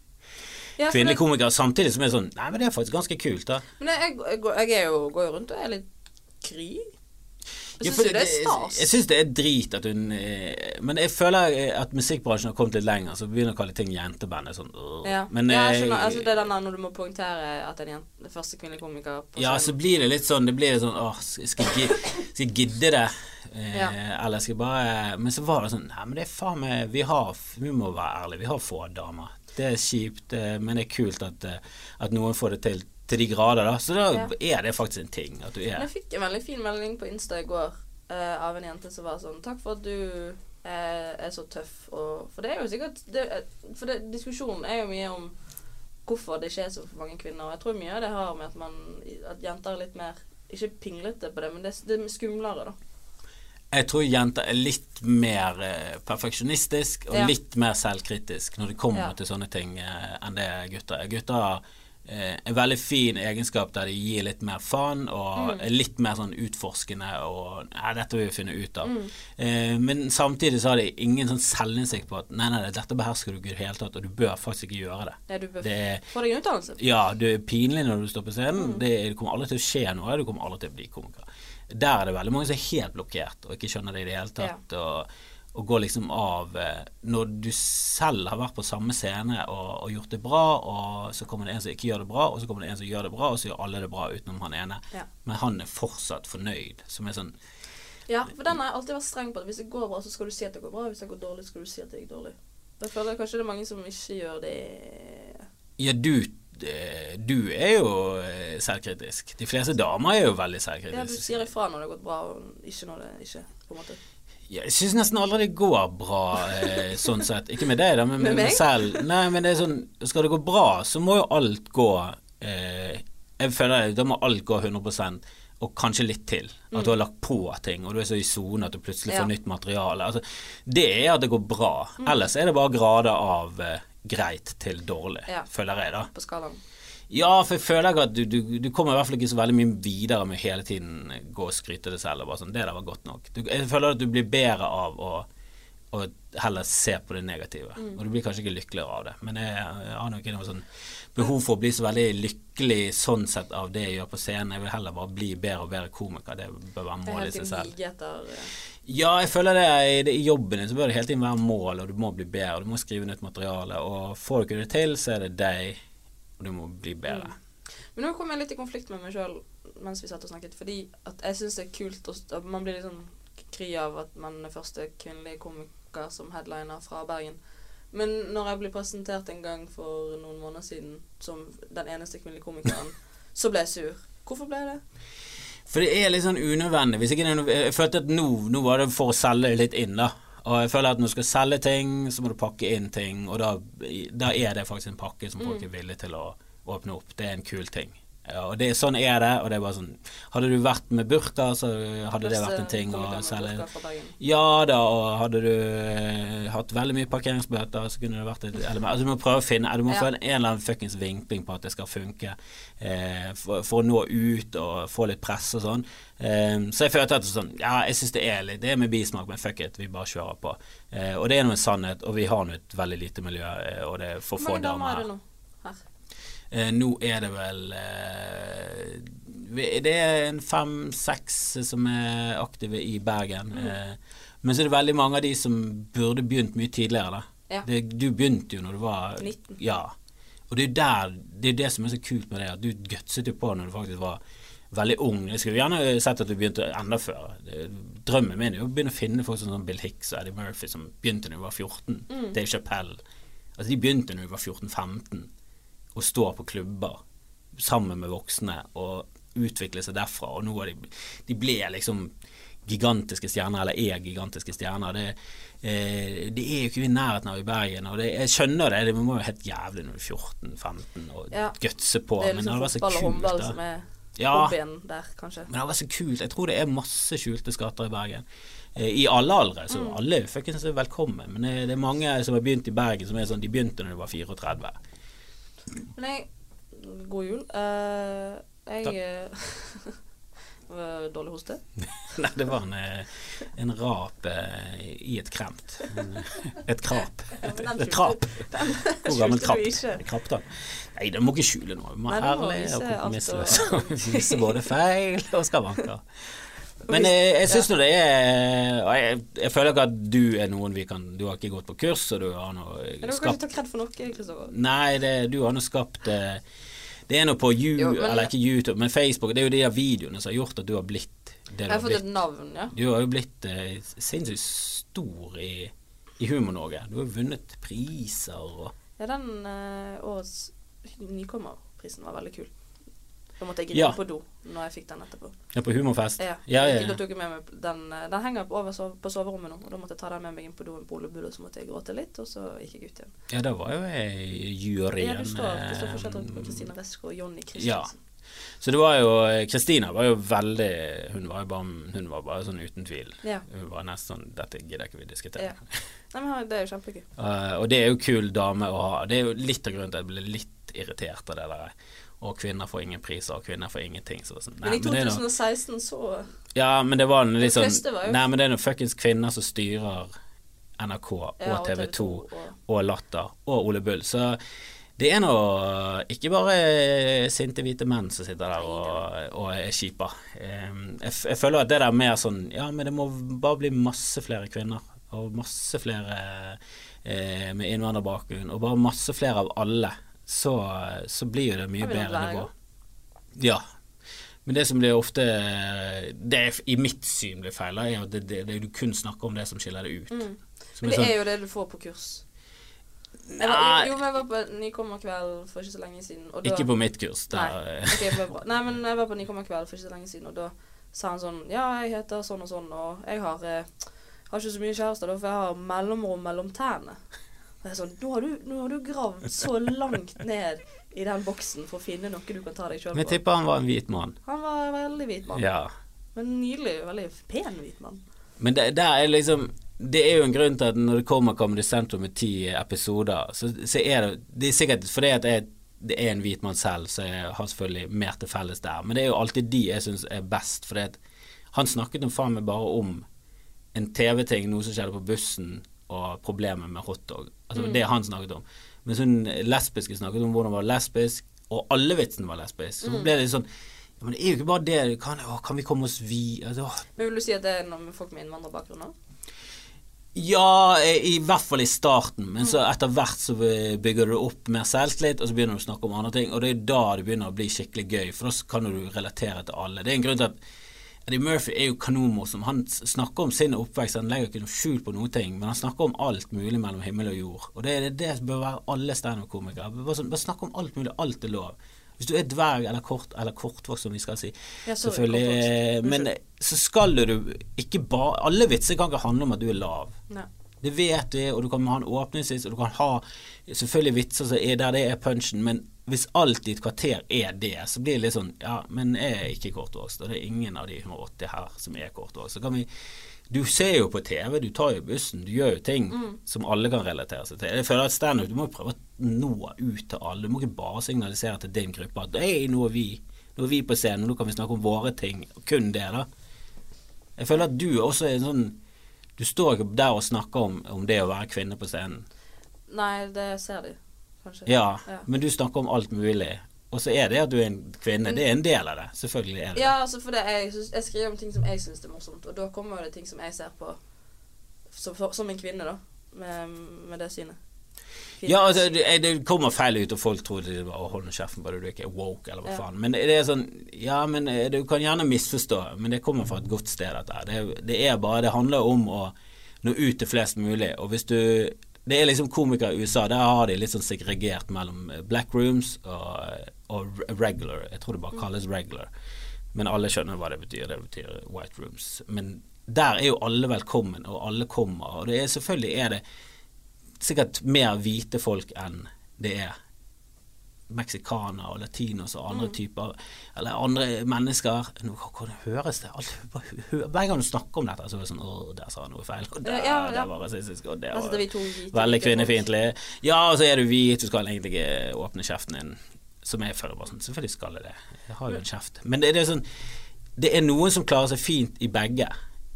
Ja, Kvinnelige det- komikere samtidig som er sånn Nei, men det er faktisk ganske kult, da. Men jeg, jeg, jeg er jo, går jo rundt og er litt kry. Jeg syns det er stas. Jeg syns det er drit at hun eh, Men jeg føler eh, at musikkbransjen har kommet litt lenger, så begynner å kalle ting jenteband. er Sånn, øh. Ja. Men ja, jeg eh, skjønner. Altså, det er den der når du må poengtere at en jente, det første kvinnelige komiker på Ja, så blir det litt sånn Det blir litt sånn Åh, skal jeg, skal jeg gidde det? Ja. Eller skal jeg bare Men så var det sånn Nei, men det er faen meg Vi har Vi må være ærlige. Vi har få damer. Det er kjipt, men det er kult at, at noen får det til til de grader, da. Så da Ja. er det faktisk en ting. At du er jeg fikk en veldig fin melding på Insta i går uh, av en jente som var sånn Takk for at du eh, er så tøff. Og, for det er jo sikkert det, er- For det, diskusjonen er jo mye om hvorfor det ikke er så mange kvinner. Og jeg tror mye av det har med at, man, at jenter er litt mer Ikke pinglete på det, men det, det er skumlere, da. Jeg tror jenter er litt mer eh, perfeksjonistisk og Ja. litt mer selvkritisk når det kommer Ja. til sånne ting eh, enn det gutter er. Gutter eh, en veldig fin egenskap der de gir litt mer faen og Mm. litt mer sånn utforskende og ja, dette vil vi finne ut av. Mm. Eh, men samtidig så har de ingen sånn selvinnsikt på at nei, nei, dette behersker du ikke i det hele tatt, og du bør faktisk ikke gjøre det. Ja, du bør Det er få deg en utdannelse. ja, du er pinlig når du står på scenen. Mm. Det, det kommer aldri til å skje noe. Du kommer aldri til å bli komiker. Der er det veldig mange som er helt blokkert og ikke skjønner det i det hele tatt. Og, og går liksom av eh, Når du selv har vært på samme scene og, og gjort det bra, og så kommer det en som ikke gjør det bra, og så kommer det en som gjør det bra, og så gjør alle det bra utenom han ene. Ja. Men han er fortsatt fornøyd. Som er sånn Ja, for den har jeg alltid vært streng på. Hvis det går bra, så skal du si at det går bra. Hvis det går dårlig, så skal du si at det gikk dårlig. Jeg føler kanskje det er mange som ikke gjør det. Ja, du eh, du er jo eh, selvkritisk. De fleste damer er jo veldig Ja, du selvkritiske. sier ifra når det har gått bra, og ikke når det ikke på en måte. Ja, jeg syns nesten aldri det går bra, eh, sånn sett. Ikke med deg, da, men Med med meg? selv. Nei, men det er sånn Skal det gå bra, så må jo alt gå eh, Jeg føler da må alt gå 100 og kanskje litt til. At du har lagt på ting, og du er så i sone at du plutselig får Mm. Ja. nytt materiale. Altså, det er at det går bra. Ellers er det bare grader av eh, greit til dårlig, Ja. føler jeg, da. På skalaen. Ja, for jeg føler at du, du, du kommer i hvert fall ikke så veldig mye videre med hele tiden gå og skryte det selv. Og bare sånn, det der var godt nok. Du, jeg føler at du blir bedre av å, å heller se på det negative. Og du blir kanskje ikke lykkeligere av det. Men jeg, jeg har nok ikke noe sånn behov for å bli så veldig lykkelig sånn sett av det jeg gjør på scenen. Jeg vil heller bare bli bedre og bedre komiker. Det bør være målet i seg selv. etter eh, Ja, jeg føler det i, i jobben din så bør det hele tiden være mål, og du må bli bedre. Du må skrive nytt materiale. Og får du ikke det til, så er det deg, og du må bli bedre. Men nå kom jeg litt i konflikt med meg sjøl mens vi satt og snakket, fordi at jeg syns det er kult å at Man blir litt sånn kry av at man er første kvinnelige komiker som headliner fra Bergen. Men når jeg ble presentert en gang for noen måneder siden som den eneste kvinnelige komikeren, så ble jeg sur. Hvorfor ble jeg det? For det er litt sånn unødvendig. Hvis ikke det er noe, jeg følte at nå, nå var det for å selge litt inn, da. Og jeg føler at når du skal selge ting, så må du pakke inn ting, og da, da er det faktisk en pakke som folk er villige til å åpne opp. Det er en kul ting. Ja, og det, sånn er det, og det er bare sånn Hadde du vært med burka, så hadde det vært en ting å selge. Ja da, og hadde du eh, hatt veldig mye parkeringsbøter, så kunne det vært et element Altså Du må prøve å finne Du må Ja. få en, en eller annen fuckings vinkling på at det skal funke, eh, for, for å nå ut og få litt press og sånn. Eh, så jeg følte at sånn Ja, jeg syns det er litt Det er med bismak, men fuck it, vi bare kjører på. Eh, og det er nå en sannhet, og vi har nå et veldig lite miljø, eh, og det er for få damer er her. Her. Eh, nå er det vel eh, Det er en fem-seks som er aktive i Bergen. Mm. Eh, men så er det veldig mange av de som burde begynt mye tidligere. Ja. det, Du begynte jo når du var 19. Ja. Og det er jo der, det er det som er så kult med det, at du gutset jo på når du faktisk var veldig ung. Jeg skulle gjerne sett at du begynte enda før. Det, drømmen min er jo å begynne å finne folk som sånn Bill Hicks og Eddie Murphy som begynte når de var 14. Mm. Dave Chappelle. Altså De begynte når de var 14-15 å stå på klubber sammen med voksne og utvikle seg derfra. Og nå er de, de ble liksom gigantiske stjerner, eller er gigantiske stjerner. Det, eh, det er jo ikke i nærheten av i Bergen. Og det, jeg skjønner det, det må jo helt jævlig når du er 14-15 og Ja. gutse på. Det er men det liksom hadde vært så kult. som er Ja, der, kanskje. men det hadde vært så kult. Jeg tror det er masse skjulte skatter i Bergen. Eh, I alle aldre. Så Mm. alle er fuckings velkomne. Men det, det er mange som har begynt i Bergen som er sånn De begynte når de var 34. Men jeg God jul. Uh, jeg eh, *laughs* Dårlig hoste? *laughs* Nei, det var en, eh, en rap uh, i et kremt. *laughs* Et krap. Et, et trap. Hvor gammel trapp? Krapp, da. Nei, det må ikke skjule noe. Vi må Nei, være ærlige og og Vise både feil og skavanker. Men jeg, jeg syns nå det er jeg, jeg føler ikke at du er noen vi kan Du har ikke gått på kurs, og du har du kan skapt ikke ta kred for noe, Kristoffer. Nei, det, du har nå skapt eh, Det er noe på you, Jo, men- Eller ikke YouTube, men Facebook. Det er jo de videoene som har gjort at du har blitt det du Jeg har har fått et navn, ja. Du har jo blitt eh, sinnssykt stor i, i Humor-Norge. Du har vunnet priser og Ja, den eh, årets nykommerprisen var veldig kul. Da måtte jeg Ja. gripe på do når jeg fikk den etterpå. Ja, på Humorfest. Ja, ja, ja, Da ja. tok jeg med meg den, eh, den henger over sove, på soverommet nå, og da måtte jeg ta den med meg inn på doen på Olebud, og så måtte jeg gråte litt, og så gikk jeg ut igjen. ja da var jo jeg i juryen. Ja, du står, det står forskjell fortsatt på Kristina Resko og Jonny Ja. Så det var jo Kristina var jo veldig Hun var jo bare, hun var bare sånn uten tvil. Ja. Hun var nesten sånn Dette gidder ikke vi diskutere. Ja. Nei, men det er jo kjempegøy. Uh, og det er jo kul dame å ha. Det er jo litt av grunnen til at jeg ble litt irritert av det der. Og kvinner får ingen priser, og kvinner får ingenting. Så, sånn. Men i 2016 men noe- 2016 så Ja, men det var en litt sånn Nei, men det er noen fuckings kvinner som styrer NRK og ja, TV 2 og og Latter og Ole Bull. Så det er nå ikke bare sinte hvite menn som sitter der og, og er kjipa. Jeg, jeg føler at det der mer sånn Ja, men det må bare bli masse flere kvinner. Og masse flere eh, med innvandrerbakgrunn. Og bare masse flere av alle. Så, så blir jo det mye bedre nivå. Ja. Men det som blir ofte Det er, i mitt syn blir feil, er at det, det, det, du kun snakker om det som skiller deg ut. Mm. Men det sånn- er jo det du får på kurs. Var, jo, men jeg var på nykommerkveld for ikke så lenge siden. Da, ikke på mitt kurs. Nei. okay, det. Nei, men jeg var på nykommerkveld for ikke så lenge siden, og da sa han sånn Ja, jeg heter sånn og sånn, og jeg har, eh, har ikke så mye kjærester, for jeg har mellomrom mellom tærne. Og jeg er sånn, nå har, du, nå har du gravd så langt ned i den boksen for å finne noe du kan ta deg sjøl Men jeg tipper han var en hvit mann. Han var en veldig hvit mann. Ja. Men nydelig, veldig pen hvit mann. Men det, der er liksom Det er jo en grunn til at når det kommer Comedy Central med ti episoder, så, så er det Det er sikkert fordi at jeg, det er en hvit mann selv, så jeg har selvfølgelig mer til felles der. Men det er jo alltid de jeg syns er best, fordi at han snakket jo faen meg bare om en TV-ting, noe som skjedde på bussen, og problemet med hotdog. Altså Mm. det han snakket om. Mens hun lesbiske snakket om hvordan hun var lesbisk, og alle vitsene var lesbisk. Så Mm. ble det litt sånn ja, Men det er jo ikke bare det. Kan, å, kan vi komme oss vi... Altså. Men vil du si at det er noe med folk med innvandrerbakgrunn òg? Ja, i, i hvert fall i starten, men så etter hvert så bygger du opp mer selvtillit, og så begynner du å snakke om andre ting, og det er da det begynner å bli skikkelig gøy, for da kan du relatere til alle. Det er en grunn til at Eddie Murphy er jo kanonmorsom. Han snakker om sin oppvekst, han legger ikke noe skjul på noen ting, men han snakker om alt mulig mellom himmel og jord. Og det er det som bør være alle standup-komikere. Bare, sånn, bare snakk om alt mulig, alt er lov. Hvis du er dverg eller kort, eller kortvokst, som vi skal si, Ja, sorry, selvfølgelig, eh, men så skal du ikke bare Alle vitser kan ikke handle om at du er lav. Nei. Det vet vi, og du kan ha en åpningsvits, og du kan ha selvfølgelig vitser som er der det er punchen, men hvis alt i et kvarter er det, så blir det litt sånn Ja, men jeg er ikke kortvokst, og det er ingen av de 180 her som er kortvokst. Så kan vi Du ser jo på TV, du tar jo bussen, du gjør jo ting som alle kan relatere seg til. Jeg føler at standup, du må prøve å nå ut til alle. Du må ikke bare signalisere til din gruppe at hei, nå er vi, nå er vi på scenen, nå kan vi snakke om våre ting. Kun det, da. Jeg føler at du også er en sånn Du står ikke der og snakker om, om det å være kvinne på scenen. Nei, det ser de, kanskje. Ja, Ja. men du snakker om alt mulig. Og så er det at du er en kvinne. Det er en del av det. Selvfølgelig er det Ja, altså for det jeg, jeg skriver om ting som jeg syns er morsomt, og da kommer det ting som jeg ser på som, som en kvinne, da, med, med det synet. Ja, altså, det, det kommer feil ut, og folk tror det var å holde kjeften på det, du er ikke woke, eller hva Ja. faen. Men det er sånn Ja, men eh, du kan gjerne misforstå, men det kommer fra et godt sted, dette her. Det, er- det er bare Det handler om å nå ut til flest mulig, og hvis du det er liksom komikere i USA, der har de litt sånn segregert mellom eh, black rooms og, og regular. Jeg tror det bare kalles regular. Men alle skjønner hva det betyr. Det betyr white rooms. Men der er jo alle velkommen, og alle kommer. Og det er selvfølgelig er det sikkert mer hvite folk enn det er meksikanere og latinos og andre typer Eller andre mennesker Nå hvordan høres det alt, Hver gang du snakker om dette, så er det sånn Å, der sa han noe feil. Og der, Ja, ja, der var rasistisk. Og der Der var veldig kvinnefiendtlig. Ja, og så er du hvit, du skal egentlig ikke åpne kjeften din. Som jeg føler bare sånn Selvfølgelig skal jeg det. Jeg har jo en kjeft. Men det, det er sånn Det er noen som klarer seg fint i begge,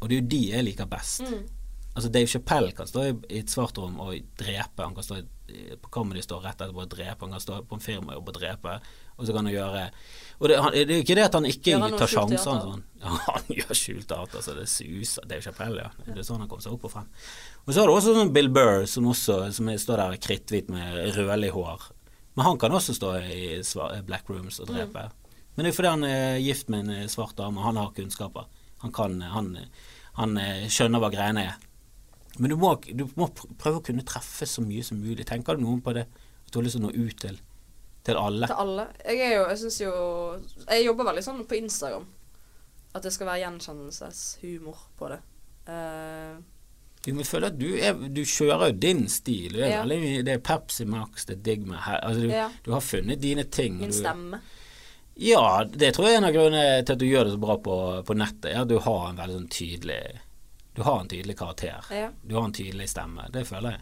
og det er jo de jeg liker best. Mm. Altså Dave Chappelle kan stå i, et svart rom og drepe. Han kan stå i, på kammeret de står rett etterpå og drepe. Han kan stå på en firmajobb og drepe. Og så kan han gjøre Og det, han, det er jo ikke det at han ikke han tar sjanser. Sånn. *laughs* Ja, han gjør skjult teater, så det suser. Dave Chapelle, ja. Det er sånn han kommer seg opp og frem. Og så har du også sånn Bill Burr, som også som står der kritthvit med rødlig hår. Men han kan også stå i black rooms og drepe. Men det er fordi han er gift med en svart dame, han har kunnskaper. Han kan Han, han eh, skjønner hva greiene er. Men du må, du må prøve å kunne treffe så mye som mulig. Tenker du noen på det? At du har lyst til å nå ut til, til alle? Til alle. Jeg er jo Jeg syns jo Jeg jobber veldig sånn på Instagram. At det skal være gjenkjennelseshumor på det. Uh, Du må føle at du, er, du kjører jo din stil. Du er Ja. veldig, det er Pepsi Max, det er Digma her. Altså, du, Ja. du har funnet dine ting. min du, stemme. Ja, det tror jeg er en av grunnene til at du gjør det så bra på, på nettet. Er at du har en veldig sånn tydelig Du har en tydelig karakter. Ja. Du har en tydelig stemme. Det føler jeg.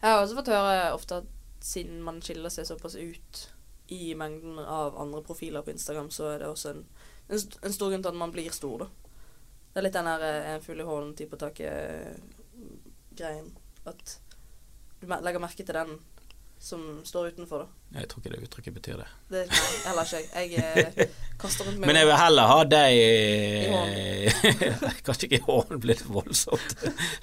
Jeg har også fått høre ofte at siden man skiller seg såpass ut i mengden av andre profiler på Instagram, så er det også en, en, en stor grunn til at man blir stor, da. Det er litt den der eh, en fugl i hålen, ti på taket-greien. At du legger merke til den som står utenfor, da. Jeg tror ikke det uttrykket betyr det. Det nei, heller ikke jeg. Jeg eh, kaster rundt meg Men jeg vil heller ha deg *laughs* Kanskje ikke i hånden blir det voldsomt.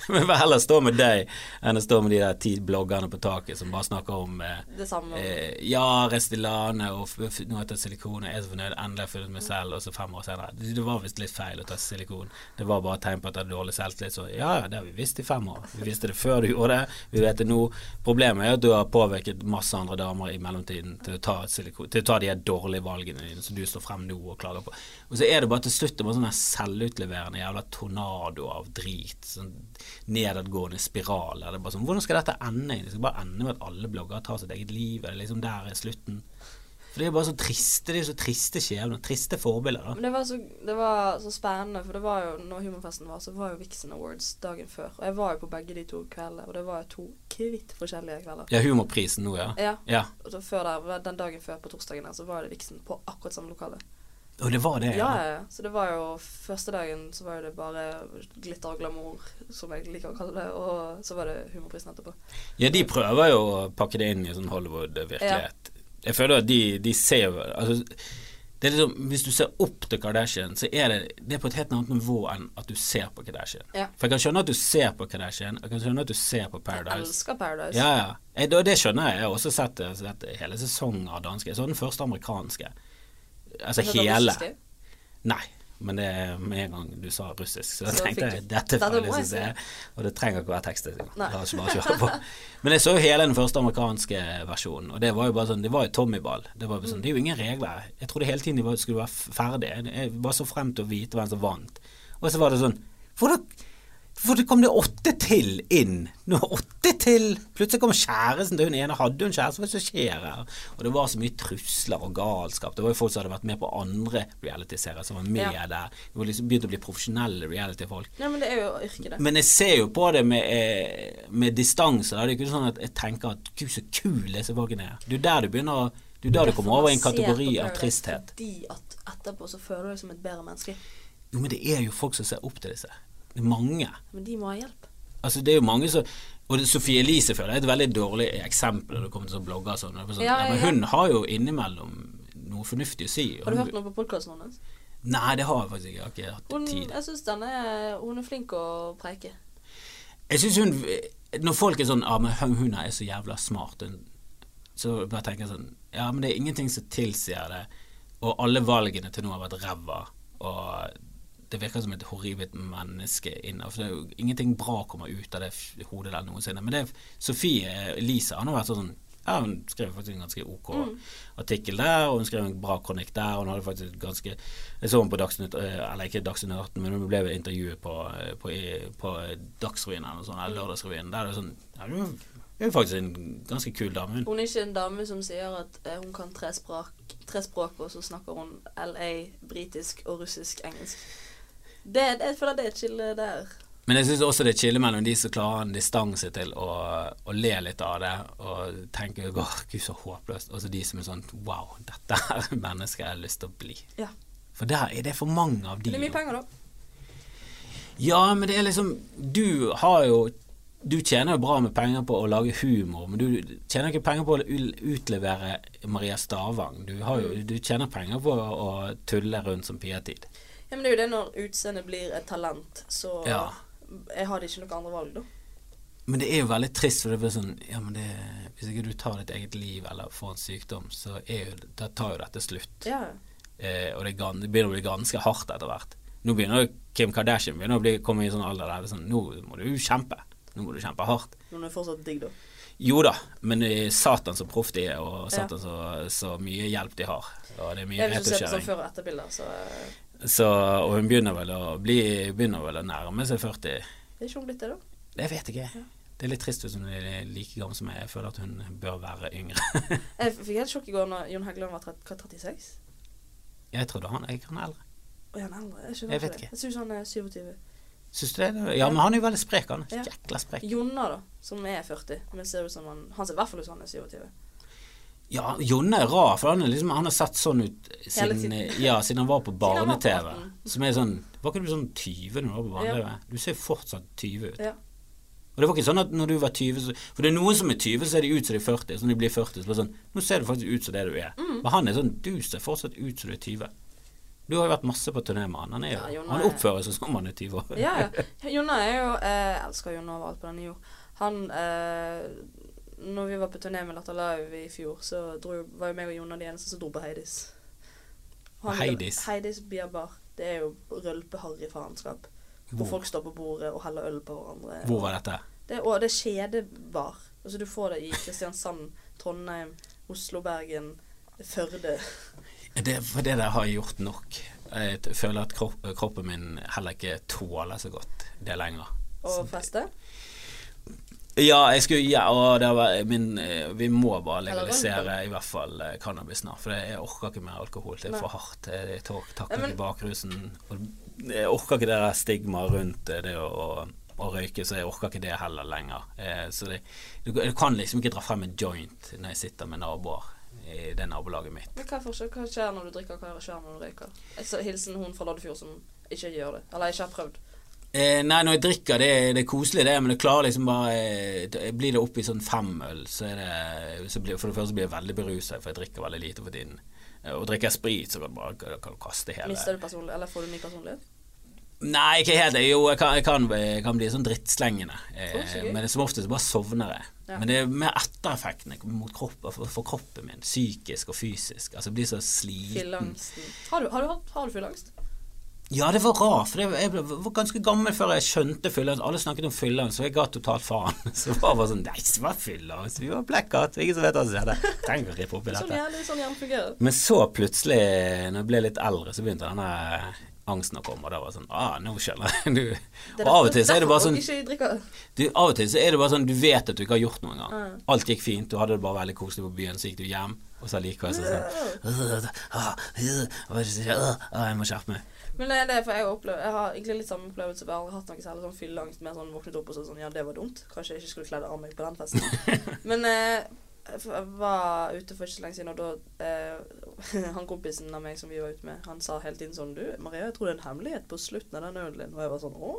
Men jeg vil heller stå med deg enn å stå med de der ti bloggerne på taket som bare snakker om eh, det samme. eh, Ja, Restylane og nå har jeg tatt silikon, jeg er så fornøyd, endelig har jeg funnet meg selv, og så fem år senere Det var visst litt feil å ta silikon. Det var bare tegn på at jeg hadde dårlig selvtillit. Så ja, det har vi visst i fem år. Vi visste det før du gjorde det, vi vet det nå. Problemet er at du har påvirket masse andre damer i mellomtiden til å ta, silikon, til å ta de dårlige valgene dine som du står frem nå og klager på. Og så er det bare til slutt en sånn selvutleverende jævla tornado av drit. Sånn nedadgående spiral. Det er bare sånn, Hvordan skal dette ende? Det skal bare ende med at alle bloggere tar sitt eget liv. Er det liksom der er slutten? For det er bare så triste, det er så triste skjebner. Triste forbilder. da Men det var, så, det var så spennende, for det var jo når humorfesten var, så var jo Vixen Awards dagen før. Og jeg var jo på begge de to kveldene, og det var jo to kvitt forskjellige kvelder. Ja, humorprisen nå, ja. Ja. Ja, Og så før der, den dagen før, på torsdagen der, så var det Vixen på akkurat samme lokale. Og det var det, Ja, ja. ja, ja. Så det var jo første dagen så var det bare glitter og glamour, som jeg liker å kalle det, og så var det humorprisen etterpå. Ja, de prøver jo å pakke det inn i sånn Hollywood-virkelighet. Jeg føler at de, de ser altså, det liksom, Hvis du ser opp til Kardashian, så er det, det er på et helt annet nivå enn at du ser på Kardashian. Ja. For jeg kan skjønne at du ser på Kardashian, jeg kan skjønne at du ser på Paradise. Jeg elsker Paradise. Ja, ja. Jeg, det, det skjønner jeg. Jeg har også sett, sett hele sesongen av danske. Jeg så den første amerikanske. Altså hele. Nei. Men det er med en gang du sa russisk, så Så tenkte jeg dette til å jeg se. Og det trenger ikke være tekstet. La oss bare kjøre på. *laughs* Men jeg så jo hele den første amerikanske versjonen, og det var jo bare sånn Det var jo Tommyball. Det, var sånn, det er jo ingen regler. Jeg trodde hele tiden de skulle være ferdige. Jeg bare så frem til å vite hvem som vant. Og så var det sånn Hvordan Hvorfor kom det åtte til inn? Nå åtte til! Plutselig kom kjæresten til hun ene. Hadde hun kjæreste? Hva er det som skjer her? Og det var så mye trusler og galskap. Det var jo folk som hadde vært med på andre reality-serier, som var med Ja. der. Det var liksom begynt å bli profesjonelle reality-folk. Ja, men det er jo yrket, det. Men jeg ser jo på det med, eh, med distanse. Det er ikke sånn at jeg tenker at gud, så kul disse folkene er. Det er jo der du begynner å Det er der du kommer over i en kategori av tristhet. Fordi at etterpå så føler du deg som et bedre menneske. Jo, men det er jo folk som ser opp til disse. Det er mange. Men de må ha hjelp. Altså det er jo mange som Og Sofie Elise føler jeg er et veldig dårlig eksempel når det kommer til blogger og sånn. Sånn, Ja, ja, men hun har jo innimellom noe fornuftig å si. Har du Hun- hørt noe på podkasten hennes? Nei, det har jeg faktisk ikke. Jeg har ikke Hun, hatt tid. jeg syns Hun er flink å preike. Jeg syns hun Når folk er sånn Ja, men hun hun er så jævla smart. Hun, så bare tenker jeg sånn Ja, men det er ingenting som tilsier det. Og alle valgene til nå har vært ræva. Og det virker som et horribelt menneske inne. For det er jo ingenting bra kommer ut av det hodet der noensinne. Men det er Sofie Elise han har vært sånn ja, Hun skrev faktisk en ganske ok artikkel der, og hun skrev en bra kronikk der. Hun hadde faktisk ganske Jeg så henne på Dagsnytt, eh, eller ikke Dagsnytt 18, men hun ble intervjuet på, eh, på, på Dagsrevyen eller noe sånt, eller Lørdagsrevyen. Der er det sånn ja, Hun er faktisk en ganske kul dame, hun. Hun er ikke en dame som sier at eh, hun kan tre språk, tre språk, og så snakker hun LA, britisk og russisk engelsk. Det, det, jeg føler det er et skille der. Men jeg syns også det er chille mellom de som klarer en distanse til å, å le litt av det og tenke åh, gud så håpløst, og så de som er sånn wow, dette er *laughs* mennesket jeg har lyst til å bli. Ja. For der er det for mange av de. Det er mye penger, da. Ja, men det er liksom Du har jo Du tjener jo bra med penger på å lage humor, men du tjener ikke penger på å utlevere Maria Stavang. Du, har jo, du tjener penger på å tulle rundt som Pia-tid. Ja, men det er jo det når utseendet blir et talent, så Ja. jeg har ikke noe andre valg, da. Men det er jo veldig trist, for det blir sånn Ja, men det, hvis ikke du tar ditt eget liv eller får en sykdom, så jo, da tar jo dette slutt. Ja. Eh, og det, det begynner å bli ganske hardt etter hvert. Nå begynner jo Kim Kardashian begynner å bli, komme i sånn alder der det er sånn Nå må du kjempe. Nå må du kjempe hardt. Hun er fortsatt digg, da. Jo da, men er satan så proff de er, og Ja. så, så mye hjelp de har. Og det er mye Jeg har ikke sett sånn før- og etterbilder, så eh, Så, og hun begynner vel å bli Begynner vel å nærme seg 40. er ikke hun blitt det, da? Det vet jeg ikke. Det er litt trist hvis hun er like gammel som meg. Jeg føler at hun bør være yngre. *laughs* Jeg fikk helt sjokk i går når Jon Heggeland var 30, 36. Jeg trodde han jeg er eldre. Og han er eldre. Jeg, Jeg vet det. ikke. Jeg syns han er 27. Syns du det? Ja, men han er jo veldig sprek, han. Ja. Jækla sprek. Jonna, da, som er 40, men ser ut som han Han ser i hvert fall ut som han er 27. Ja, Jonne er rar, for han, liksom, han har sett sånn ut siden, ja, siden han var på *laughs* barne-TV. Som er sånn Var ikke du sånn 20 når du var på barne-TV? Du ser fortsatt 20 ut. Ja. Og det var ikke sånn at når du var 20 så, For det er noen som er 20, så ser de ut som de er 40. Sånn de blir 40, så sånn Nå ser du faktisk ut som det du er. Mm. Men han er sånn Du ser fortsatt ut som du er 20. Du har jo vært masse på turné med han. Han, er Ja, han er- oppfører seg som han er 20 år. Ja, ja. *laughs* Jonna er jo eh, Jeg elsker Jonna overalt på denne jord. Han eh, Når vi var på turné med Latter Live i fjor, så dro, var jo meg og Jonna de eneste som dro på Heidis. Han- Heidis? Heidis Biabar. Det er jo rølpeharry faenskap. Hvor Hvor, folk står på bordet og heller øl på hverandre. hvor var dette? Det, og det er kjedebar. Altså, du får det i Kristiansand, Trondheim, Oslo, Bergen, Førde. Det, for det der har jeg gjort nok. Jeg føler at kropp, kroppen min heller ikke tåler så godt det lenger. Og feste. Ja, jeg skulle, ja var, min, eh, vi må bare legalisere i hvert fall eh, cannabis snart. For jeg orker ikke mer alkohol. Det er for hardt. Jeg takker men- bakrusen. Jeg orker ikke det der stigmaet rundt eh, det å, å, røyke, så jeg orker ikke det heller lenger. Så det, du, du kan liksom ikke dra frem en joint når jeg sitter med naboer i det nabolaget mitt. Men hva, forskjell? hva skjer når du drikker, hva skjer når du røyker? Altså, hilsen hun fra Loddefjord som ikke gjør det. Eller ikke har prøvd. Eh, nei, når jeg drikker, det, det er koselig det, men det klarer liksom bare eh, det- Blir det oppi i sånn femøl, så er det så blir, For det første blir jeg veldig beruset, for jeg drikker veldig lite for tiden. Eh, Og drikker jeg sprit, så kan du bare kan du kaste hele Mister du personlig, eller får du ny personlighet? Nei, ikke helt. Jo, jeg kan, jeg kan, jeg kan bli sånn drittslengende. Eh, men som oftest bare sovner jeg. Ja. Men det er mer ettereffektene mot kroppen, for, for kroppen min. Psykisk og fysisk. Altså, jeg blir så sliten. Har du, har du, har du fylleangst? Ja, det var rart, for jeg var ganske gammel før jeg skjønte fylleren. Alle snakket om fylleren, så jeg ga totalt faen. *laughs* Så det var bare sånn Nei, det var fylleangst. Vi var blackout. Ingen som vet hva som skjedde. Trenger å rippe opp i Sånn dette. sånn hjernen fungerer. Men så plutselig, når jeg ble litt eldre, så begynte denne angsten å komme, og da var det sånn Ah, nå skjønner jeg. *laughs* Du. Og av og til så er det bare sånn du, Av og til så er det bare sånn du vet at du ikke har gjort noe engang. Alt gikk fint, du hadde det bare veldig koselig på byen, så gikk du hjem, og så likevel så sånn «Åh, *laughs* øh, hva er det som skjer? Åh, åh, Jeg må skjerpe meg. Men det er det, for jeg har, opplevd, jeg har egentlig litt samme opplevelse. for Jeg har aldri hatt noe særlig sånn fylleangst med sånn våknet opp og sånn Ja, det var dumt. Kanskje jeg ikke skulle kledd av meg på den festen. *laughs* Men eh, jeg var ute for ikke så lenge siden, og da eh, *laughs* Han kompisen av meg som vi var ute med, han sa hele tiden sånn Du, Maria, jeg tror det er en hemmelighet på slutten av den ølen din. Og jeg var sånn Å?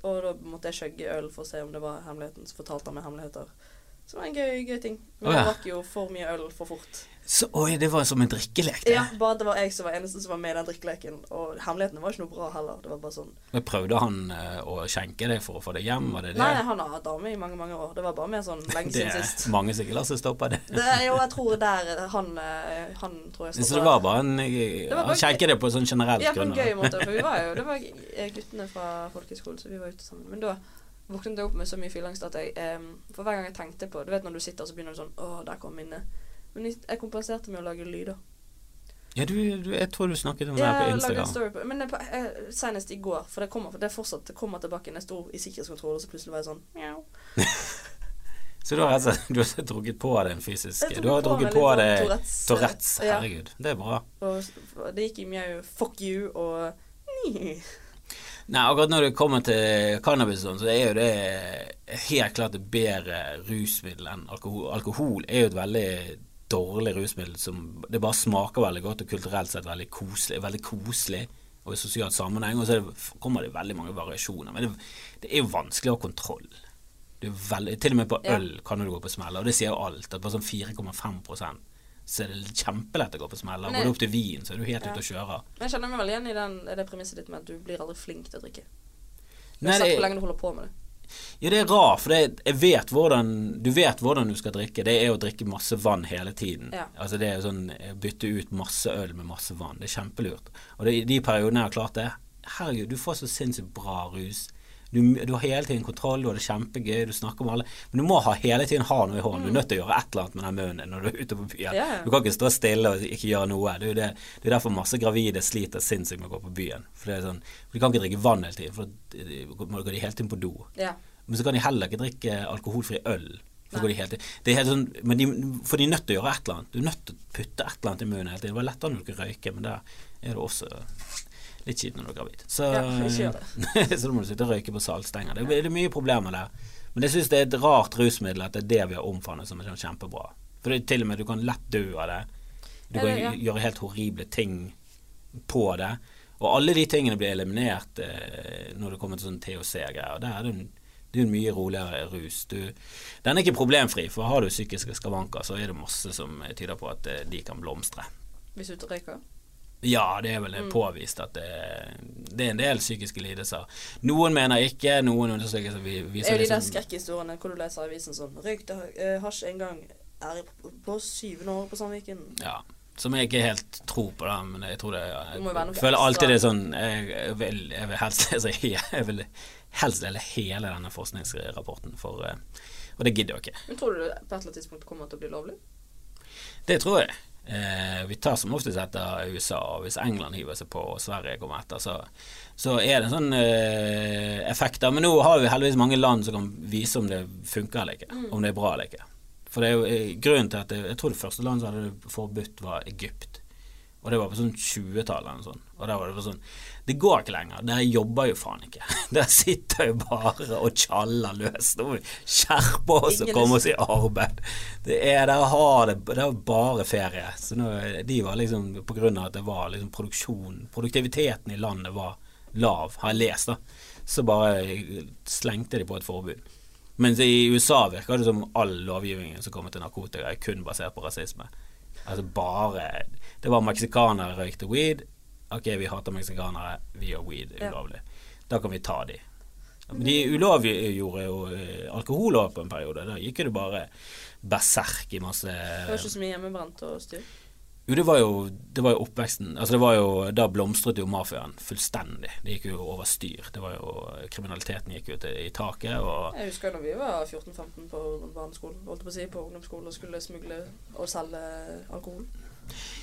Og da måtte jeg skjøgge øl for å se om det var hemmeligheten. Så fortalte han meg hemmeligheter. Så det var en gøy, gøy ting. Men ja. jeg drakk jo for mye øl for fort. Så, oi, det var som en drikkelek, det. Ja, bare det var jeg som var eneste som var med i den drikkeleken. Og hemmelighetene var ikke noe bra heller. Det var bare sånn Men Prøvde han eh, å skjenke deg for å få deg hjem? Var det det? Nei, han har hatt dame i mange, mange år. Det var bare mer sånn *laughs* lenge det siden sist. mange som ikke lar seg stoppe det. Det jo, jeg tror der han, eh, han tror jeg Så det var bare en Han bare- skjenket det på sånn generelt Ja, på en gøy måte. For vi var jo *laughs* Det var eh, guttene fra folkehøyskolen, så vi var ute sammen. Men da våknet jeg opp med så mye fylleangst at jeg eh, For hver gang jeg tenkte på Du vet når du sitter, så begynner du sånn Å, der kom minnet. Men jeg jeg kompenserte med å lage lyder. Ja, du, du, jeg tror du snakket om det Ja, her på jeg Instagram. story på Men på, eh, senest i går, for det kommer Det fortsatt Det kommer tilbake. Jeg år i sikkerhetskontroll, og så plutselig var jeg sånn Mjau. *laughs* Så du har altså, du har drukket på deg en fysisk Du har drukket på deg Tourettes. Herregud, Ja. Det er bra. Og det gikk i mjau, fuck you og Nei, akkurat når det kommer til cannabis, sånn, så er jo det helt klart et bedre rusmiddel enn alkohol. Alkohol er jo et veldig dårlig rusmiddel som det bare smaker veldig godt og kulturelt sett veldig koselig, veldig koselig og i sosialt sammenheng. Og så er det, kommer det veldig mange variasjoner. Men det, det er jo vanskelig å ha kontroll. Det veldig, til og med på Ja. øl kan du gå på smeller, og det sier jo alt. At på sånn 4,5 så er det kjempelett å gå på smeller. Går du opp til vin, så er du helt Ja. ute å kjøre. Men jeg kjenner meg veldig igjen i den, det premisset ditt med at du blir aldri flink til å drikke. Nei, Uansett det- hvor lenge du holder på med det. Ja, det er rart, for det, jeg vet hvordan, du vet hvordan du skal drikke. Det er å drikke masse vann hele tiden. Ja. Altså det er sånn eh, Bytte ut masse øl med masse vann. Det er kjempelurt. Og det, i de periodene jeg har klart det Herregud, du får så sinnssykt bra rus. Du, du har hele tiden kontroll, du har det kjempegøy, du snakker med alle. Men du må ha, hele tiden ha noe i hånden. Du er nødt til å gjøre et eller annet med den munnen din når du er ute på byen. Mm. Ja. Du kan ikke stå stille og ikke gjøre noe. Det er det, det er derfor masse gravide sliter sinnssykt med å gå på byen. For det sånn, De kan ikke drikke vann hele tiden, for da går de hele tiden på do. Yeah. Men så kan de heller ikke drikke alkoholfri øl. Går de helt, det er helt sånn, men de, for de er nødt til å gjøre et eller annet. Du er nødt til å putte et eller annet i munnen hele tiden. Det var lettere når du ikke røyke, men der er det også litt kjipt når du er gravid. Så, Ja, *laughs* så da må du sitte og røyke på saltstenger. Det, det er mye problemer der. Men jeg syns det er et rart rusmiddel at det er det vi har omfavnet som er sånn kjempebra. For det er til og med du kan lett dø av det. Du Ja, kan det- ja. gjøre helt horrible ting på det. Og alle de tingene blir eliminert eh, når det kommer til sånn THC-greier. Der er det en, det er en mye roligere rus. Du, den er ikke problemfri, for har du psykiske skavanker, så er det masse som tyder på at eh, de kan blomstre. Hvis du røyker. Ja, det er vel Mm. påvist at det, det er en del psykiske lidelser. Noen mener ikke, noen undersøkelser vi- Det er jo de der liksom- skrekkhistoriene hvor du leser avisen sånn Røykte uh, hasj en gang. Er på, syvende år på Sandviken. Ja, som jeg ikke helt tror på, da, men jeg tror det være Jeg føler alltid det er sånn Jeg, jeg, vil, jeg vil helst *laughs* lese Jeg vil helst dele hele denne forskningsrapporten, for eh, Og det gidder jeg ikke. Men tror du det på et eller annet tidspunkt kommer til å bli lovlig? Det tror jeg. Eh, vi tar som oftest etter USA, og hvis England hiver seg på og Sverige kommer etter, så, så er det en sånn eh, effekt der. Men nå har vi heldigvis mange land som kan vise om det funker eller ikke, om det er bra eller ikke. For det er jo eh, grunnen til at det, Jeg tror det første landet som hadde forbudt, var Egypt. Og det var på sånn 20-tallet eller noe. Og der var det sånn Det går ikke lenger. Dere jobber jo faen ikke. *laughs* Dere sitter jo bare og tjaller løs. Nå må vi skjerpe oss og komme oss i arbeid. Det er Dere har det Det er bare ferie. Så nå, de var liksom På grunn av at det var liksom produksjon Produktiviteten i landet var lav, har jeg lest, da. Så bare slengte de på et forbud. Mens i USA virker det som all lovgivningen som kommer til narkotika, er kun basert på rasisme. Altså bare Det var meksikanere røykte weed. Ok, vi hater meksikanere, vi gjør weed Ja. ulovlig. Da kan vi ta de. Men de ulovliggjorde jo eh, alkohol over på en periode. Da gikk det bare berserk i masse Det var ikke så mye hjemmebrent og styr. Jo, det var jo, det var jo oppveksten Altså det var jo, Da blomstret jo mafiaen fullstendig. Det gikk jo over styr. Det var jo, Kriminaliteten gikk jo til, i taket. Og Jeg husker da vi var 14-15 på barneskolen, holdt på å si, på ungdomsskolen og skulle smugle og selge alkohol.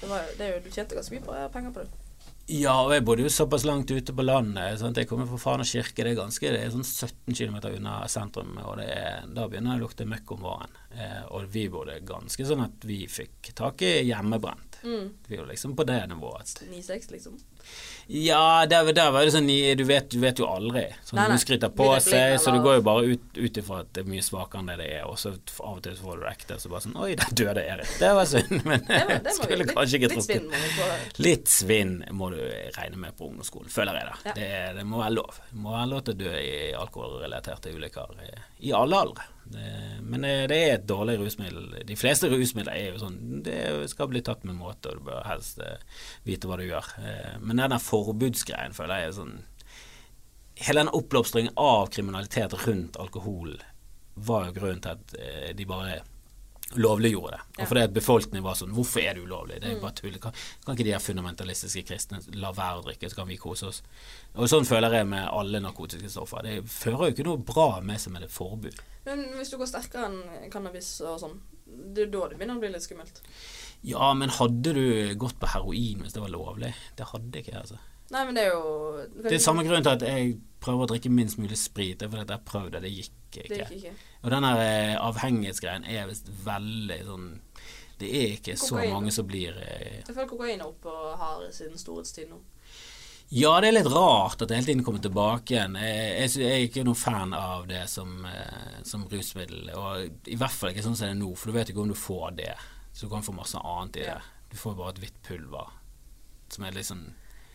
Det var, det jo, du tjente ganske mye på penger på det. Ja, og jeg bodde jo såpass langt ute på landet. Sant? Jeg kommer fra Fana kirke. Det er ganske, det er sånn 17 km unna sentrum, og er, da begynner det å lukte møkk om våren. Eh, og vi bodde ganske sånn at vi fikk tak i hjemmebrent. Mm. Vi jo liksom på det nivået. 9-6, liksom. Ja, der, der var det sånn du vet, du vet jo aldri. Sånn, Nei, nei. Du skryter på seg, blind, så du går jo bare ut, ut ifra at det er mye svakere enn det det er, og så av og til får du det ekte, så bare sånn Oi, der døde Erik. Det var synd, *laughs* men Det må, det skulle litt, kanskje ikke litt få. Litt svinn må du regne med på ungdomsskolen, føler jeg da. Ja. Det, det må være lov. Det må være lov til å dø i alkoholrelaterte ulykker i, i alle aldre. Det, men det, det er et dårlig rusmiddel. De fleste rusmidler er jo sånn Det skal bli tatt med måte, og du bør helst eh, vite hva du gjør. Eh, men den forbudsgreien føler jeg er sånn Hele den oppblomstringen av kriminalitet rundt alkohol var jo grunnen til at eh, de bare lovliggjorde det. Og fordi at befolkningen var sånn Hvorfor er det ulovlig? Det er jo Mm. bare tull. Kan, kan ikke de her fundamentalistiske kristne la være å drikke, så kan vi kose oss? Og sånn føler jeg med alle narkotiske stoffer. Det fører jo ikke noe bra med seg med et forbud. Men hvis du går sterkere enn cannabis og sånn, det er da det begynner å bli litt skummelt. Ja, men hadde du gått på heroin hvis det var lovlig? Det hadde ikke jeg, altså. Nei, men det er jo Det er samme grunn til at jeg prøver å drikke minst mulig sprit. Det er fordi jeg prøvde det, gikk ikke. Det gikk ikke. Og den her eh, avhengighetsgreien er visst veldig sånn Det er ikke så mange som blir eh, Jeg føler kokain er oppe og har sin storhetstid nå. Ja, det er litt rart at det hele tiden kommer tilbake igjen. Jeg, jeg, jeg er ikke noen fan av det som, eh, som rusmiddel, og i hvert fall ikke sånn som det er nå, for du vet ikke om du får det. Så du kan få masse annet i det. Du får bare et hvitt pulver. Som er litt sånn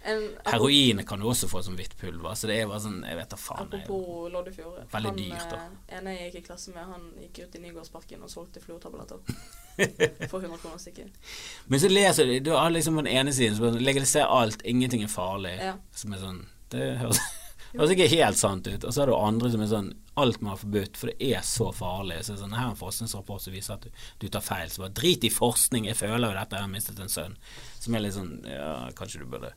Heroin kan du også få som hvitt pulver, så det er bare sånn Jeg vet da faen. Apropos Loddefjord. Veldig han, dyrt, da. En jeg gikk i klasse med, han gikk ut i Nygårdsparken og solgte fluortabletter. *laughs* For 100 kroner stykket. Men så leser du Du har liksom på den ene siden så legaliser alt, ingenting er farlig. Ja. Som er sånn Det høres, høres ikke helt sant ut. Og så er det jo andre som er sånn Alt man har forbudt, for det er så farlig. Så det er sånn, Her er en forskningsrapport som viser at du, du tar feil. Så bare drit i forskning, jeg føler jo dette, jeg har mistet en sønn. Som er litt sånn Ja, kanskje du burde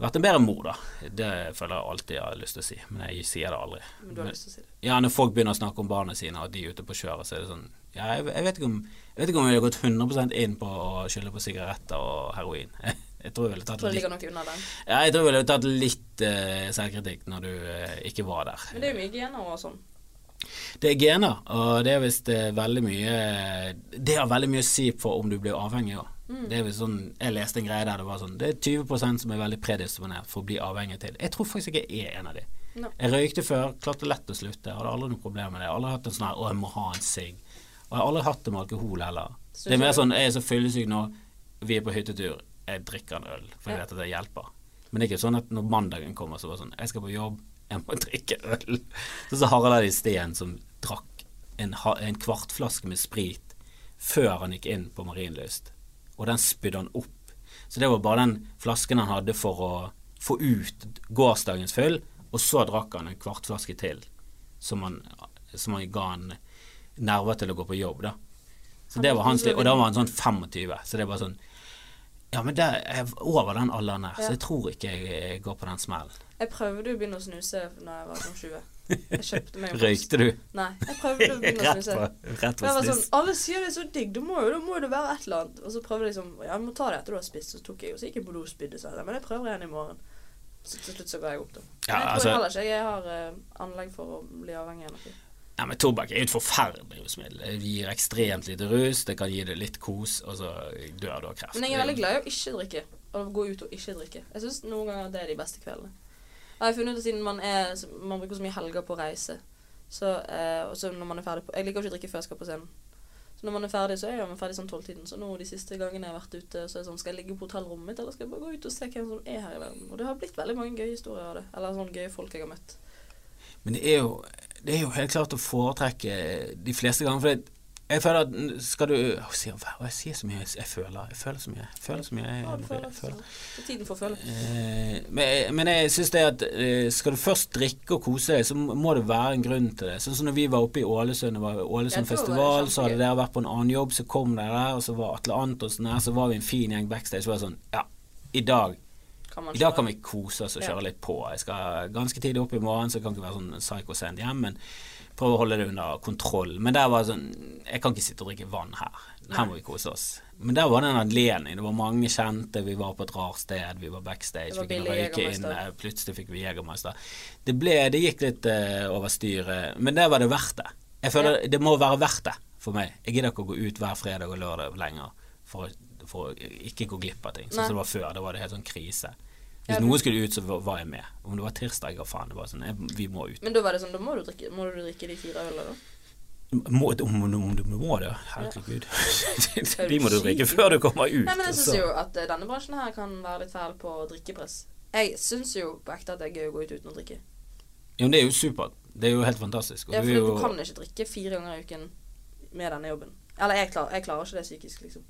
vært en bedre mor, da. Det føler jeg alltid jeg har lyst til å si, men jeg sier det aldri. Men du har lyst til å si det. Ja, når folk begynner å snakke om barna sine og de er ute på kjøret, så er det sånn Ja, jeg, jeg, vet ikke om, jeg vet ikke om jeg har gått 100% inn på å skylde på sigaretter og heroin. *laughs* Jeg, tror jeg ville tatt litt tatt litt uh, selvkritikk når du uh, ikke var der. Men det er jo mye gener og sånn. Det er gener, og det er visst eh, veldig mye Det har veldig mye å si for om du blir avhengig òg. Mm. Det er sånn, Jeg leste en greie der det var sånn Det er 20% som er veldig predisponert for å bli avhengig til. Jeg tror faktisk ikke jeg er en av de. No. Jeg røykte før, klarte lett å slutte. Hadde aldri noe problem med det. Jeg har aldri hatt en sånn her 'Å, jeg må ha en sigg'. Og jeg har aldri hatt det med alkohol heller. Så Det er mer sånn Jeg er så fyllesyk nå, vi er på hyttetur, jeg drikker en øl, for jeg Ja. vet at det hjelper. Men det er ikke sånn at når mandagen kommer, så var det sånn Jeg skal på jobb, jeg må drikke øl. *laughs* Så så Harald i Steen som drakk en, ha- en kvartflaske med sprit før han gikk inn på Marienlyst, og den spydde han opp. Så det var bare den flasken han hadde for å få ut gårsdagens fyll, og så drakk han en kvartflaske til, som han, som han ga han nerver til å gå på jobb, da. Så det er var hans liv, og da var han sånn 25, så det var sånn Ja, men det er over den alderen der, Ja. så jeg tror ikke jeg går på den smellen. Jeg prøvde å begynne å snuse da jeg var sånn 20. Jeg kjøpte meg *laughs* Røykte du? Nei, jeg prøvde å begynne å Rett snuse. på, rett For jeg på var sånn. Alle sier det er så digg, da må jo, da må jo det være et eller annet. Og så prøvde jeg liksom Ja, jeg må ta det etter du har spist. Så tok jeg, og så gikk jeg på do og spydde. Så jeg, men jeg prøver igjen i morgen. Så til slutt så ga jeg opp, da. Ja, Men jeg tror altså- heller ikke jeg har uh, anlegg for å bli avhengig av noe. Ja, men Tobakk er jo et forferdelig rusmiddel. Det gir ekstremt lite rus, det kan gi deg litt kos, og så dør du av kreft. Men jeg er veldig glad i å ikke drikke. Å gå ut og ikke drikke. Jeg syns noen ganger det er de beste kveldene. Jeg har funnet ut at siden man, er, man bruker så mye helger på å reise, så, eh, og så når man er ferdig på Jeg liker ikke å drikke før jeg skal på scenen. Så når man er ferdig, så er jeg ferdig sånn tolvtiden. Så nå de siste gangene jeg har vært ute, så er det sånn Skal jeg ligge på hotellrommet mitt, eller skal jeg bare gå ut og se hvem som er her i verden? Og det har blitt veldig mange gøye historier av det. Eller sånne gøye folk jeg har møtt. Men det er, jo, det er jo helt klart å foretrekke de fleste ganger. For det, jeg føler at skal du Å, sier- å, Jeg sier så mye jeg føler. Jeg føler så mye. Jeg føler så mye. Jeg, Ja, du føler jeg føler. Er tiden for å føle. Eh, men, men jeg syns det at eh, skal du først drikke og kose deg, så må det være en grunn til det. Sånn som når vi var oppe i Ålesund, det var Ålesund festival, så hadde dere vært på en annen jobb, så kom dere der, og så var Atle Antonsen her, så var vi en fin gjeng backstage. Så var det sånn Ja, i dag i dag kan vi kose oss og Ja. kjøre litt på. Jeg skal ganske tidlig opp i morgen, så jeg kan ikke være sånn psycho-send hjem, men prøve å holde det under kontroll. Men der var det sånn Jeg kan ikke sitte og drikke vann her. Her må vi kose oss. Men der var det en anledning. Det var mange kjente, vi var på et rart sted, vi var backstage, vi kunne røyke inn, plutselig fikk vi Jegermeister. Det, ble, det gikk litt uh, over styr, eh, men der var det verdt det. Jeg føler det må være verdt det for meg. Jeg gidder ikke å gå ut hver fredag og lørdag lenger for, å- for å ikke gå glipp av ting. Sånn som det var før. Da var det helt sånn krise. Hvis du- noe skulle ut, så var- jeg med. Om det var tirsdag, ga faen. Det var sånn, jeg, vi må ut. Men da var det sånn, da må du drikke, må du drikke de fire ølene, da? Må, om, om du må det, herregud. Ja. *laughs* De må du drikke før du kommer ut. Nei, men jeg syns jo at eh, denne bransjen her kan være litt fæl på drikkepress. Jeg syns jo på ekte at det er gøy å gå ut uten å drikke. Jo, men det er jo supert. Det er jo helt fantastisk. Og Ja, for du jo kan ikke drikke fire ganger i uken med denne jobben. Eller jeg, klar, jeg klarer ikke det psykisk, liksom.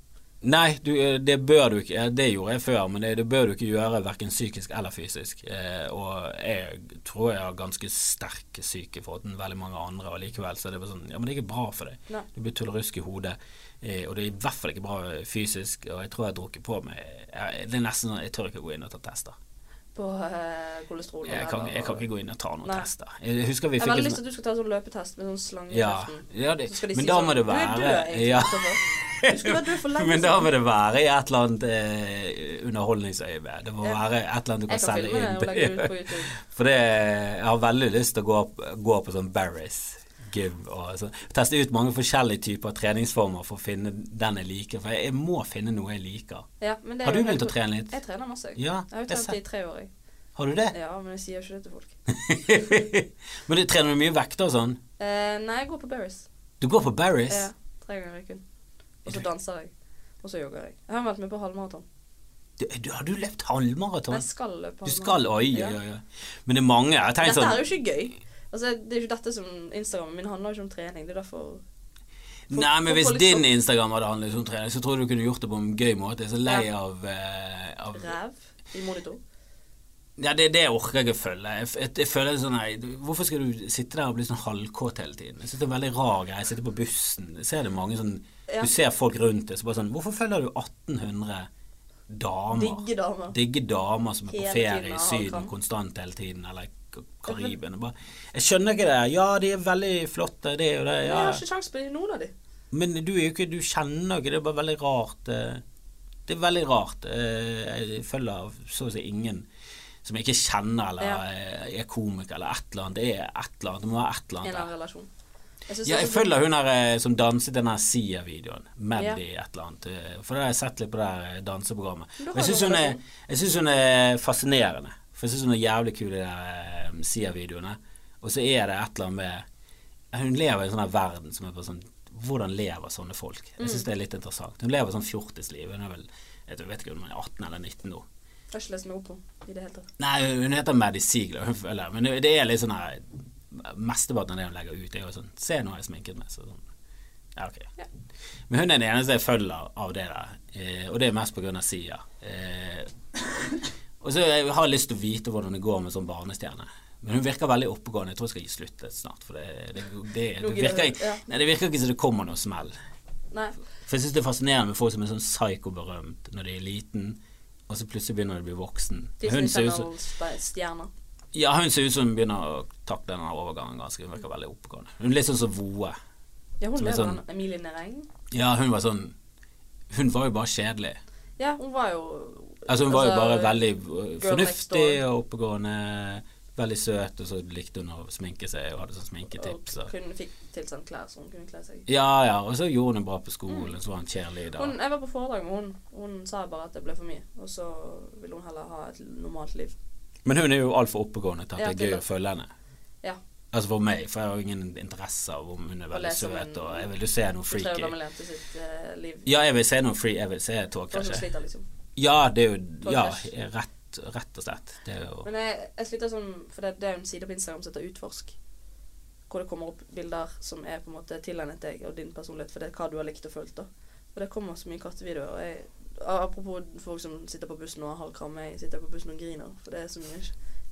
Nei, du, eh, det bør du ikke. Det gjorde jeg før, men det, det bør du ikke gjøre verken psykisk eller fysisk. Eh, og jeg tror jeg har ganske sterk psyke for til veldig mange andre, og likevel så er det bare sånn Ja, men det er ikke bra for deg. Nei. Du blir tullerusk i hodet, eh, og det er i hvert fall ikke bra fysisk. Og jeg tror jeg har drukket på meg jeg, Det er nesten sånn Jeg tør ikke gå inn og ta tester. På eh, kolesterol. Jeg kan, jeg kan ikke gå inn og ta noen Nei. tester. Jeg husker vi Jeg har fikk veldig lyst til at du skal ta sånn løpetest med sånn slange i ja, ja det, de men si da sånn, må det Du er død, være ja. Du vært død *laughs* Men da må det være i et eller annet eh, underholdningsøyemed. Det må Ja. være et eller annet du kan kan selge inn. det det. *laughs* For det, jeg har veldig lyst til å gå, gå på sånn Barry's gym og sånn. Teste ut mange forskjellige typer treningsformer for å finne den jeg liker. For jeg, jeg må finne noe jeg liker. Ja, men det Har du begynt å trene litt? Jeg trener masse. Ja, Jeg har jo trent i tre år, jeg. Har du det? Ja, men jeg sier ikke det til folk. *laughs* Men du trener du mye vekter og sånn? Eh, nei, jeg går på Barris. Du går på berries? Ja, tre ganger i uken. Og så danser jeg. Og så jogger jeg. Jeg har vært med på halvmaraton. Du, du, har du løpt halvmaraton? Jeg skal løpe halvmaraton. Du skal, oi, oi, oi. Men det er mange. Jeg Dette sånn er jo ikke gøy. Altså, det er jo ikke dette som Instagrammen min handler ikke om trening. Det er derfor for- Nei, men hvis for din Instagram hadde handlet om trening, så tror jeg du kunne gjort det på en gøy måte. Jeg er så lei Ja. av, eh, av ræv i monitor. Ja, det, det orker jeg ikke følge. Jeg, jeg, jeg føler sånn nei, Hvorfor skal du sitte der og bli sånn halvkåt hele tiden? Jeg synes det er en veldig rar greie. Sitte på bussen. Jeg ser det mange sånn Ja. Du ser folk rundt deg så bare sånn Hvorfor følger du 1800 damer? Digge damer. Digge damer som er på ferie i Syden konstant hele tiden, eller K- Karibien. og Bare, jeg skjønner ikke det. Ja, de er veldig flotte, det og det. Men jeg har ikke kjangs på noen av de. Men du er jo ikke Du kjenner ikke Det er bare veldig rart. eh, Det er veldig rart. Eh, Jeg følger så å si ingen som jeg ikke kjenner, eller Ja. er komiker, eller et eller annet. Det er et eller annet. Det må være et eller En annet. annen Jeg Ja, jeg følger hun her eh, som danset den Sia-videoen. Maddy Ja. et eller annet. For det har jeg sett litt på det her danseprogrammet. Og jeg syns hun, hun er fascinerende. For jeg syns hun er jævlig kul i de eh, Sia-videoene. Og så er det et eller annet med Hun lever i en sånn verden som er bare sånn Hvordan lever sånne folk? Jeg Mm. syns det er litt interessant. Hun lever sånn fjortisliv. Hun er vel Jeg vet ikke om hun er 18 eller 19 nå. Har ikke lest meg opp på i det hele tatt. Nei, hun heter Maddy Ziegler, Men det er litt sånn her Mesteparten av det hun legger ut, er jo sånn Se, nå har jeg sminket meg. Så sånn. Ja, ok. Ja. Men hun er den eneste jeg følger av det der, eh, og det er mest på grunn av Sia. Eh, og så jeg har jeg lyst til å vite hvordan det går med sånn barnestjerne. Men hun virker veldig oppegående. Jeg tror jeg skal gi slutt snart. For det, det, det, det, virker, gidder nei, det virker ikke som det kommer noe smell. Nei. For jeg syns det er fascinerende med folk som er sånn psyko-berømt når de er liten, og så plutselig begynner de å bli voksen. Hun ser ut som ja, hun ser ut som hun begynner å takle denne overgangen ganske. Hun virker veldig oppegående. Hun er litt sånn som Voe. Ja, hun er lever sånn, Emilie Nereng. Ja, hun var sånn Hun var jo bare kjedelig. Ja, hun var jo Altså Hun var jo Altså, bare veldig uh, Girl Next fornuftig og oppegående. Veldig søt, og så likte hun å sminke seg og hadde sånn sminketips. og kunne fikk tilsendt klær så hun kunne kle seg. Ja, ja, og så gjorde hun det bra på skolen, så var hun cheerleader. Hun, jeg var på foredrag med hun. Hun sa bare at det ble for mye. Og så ville hun heller ha et normalt liv. Men hun er jo altfor oppegående til at Ja, det er gøy til å følge henne. Ja. Altså for meg, for jeg har jo ingen interesse av om hun er veldig søt, og jeg vil jo se noe Hun freaky. sitt uh. Ja, jeg vil se noe free, jeg vil se togkrasjet. liksom. Ja, det er jo Ja, rett, rett og slett. Men jeg, jeg sliter sånn For det, det er jo en side på Instagram som heter Utforsk. Hvor det kommer opp bilder som er på en måte tilegnet deg og din personlighet for det er hva du har likt og følt. da Og det kommer så mye kattevideoer. Og jeg, apropos folk som sitter på bussen og har kramme. Jeg sitter på bussen og griner. For det er så mye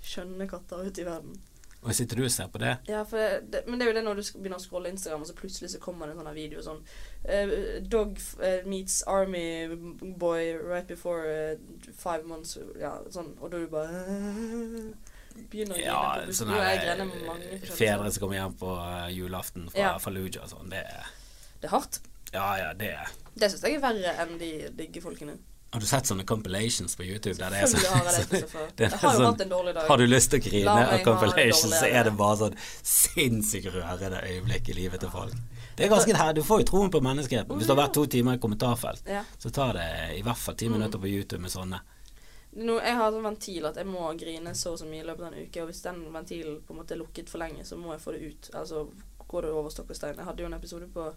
skjønne katter ute i verden. Og sitter du og ser på det? Ja, det, det, Men det er jo det når du begynner å scrolle Instagram, og så plutselig så kommer det en sånn video sånn eh, Dog uh, meets army boy right before uh, five months Ja, sånn. Og da er du bare *laughs* Begynner å grine Ja, på sånne her, fedre som kommer hjem på julaften fra Ja. Fallujah og sånn. Det Det er hardt. Ja, ja, det er Det syns jeg er verre enn de digge folkene. Har du sett sånne compilations på YouTube der det er Selvfølgelig har jeg det. sånn *laughs* det er Jeg har jo sånn- hatt en dårlig dag. Har du lyst til å grine av compilations, så er det bare sånn sinnssykt rørende øyeblikk i livet til folk. Det er ganske her, Du får jo troen på mennesket. Hvis det har vært to timer i kommentarfelt, Ja. så tar det i hvert fall ti Mm. minutter på YouTube med sånne. No, jeg har sånn ventil at jeg må grine så og så mye i løpet av en uke. Og hvis den ventilen på en måte er lukket for lenge, så må jeg få det ut. Altså går det over stokk og stein. Jeg hadde jo en episode på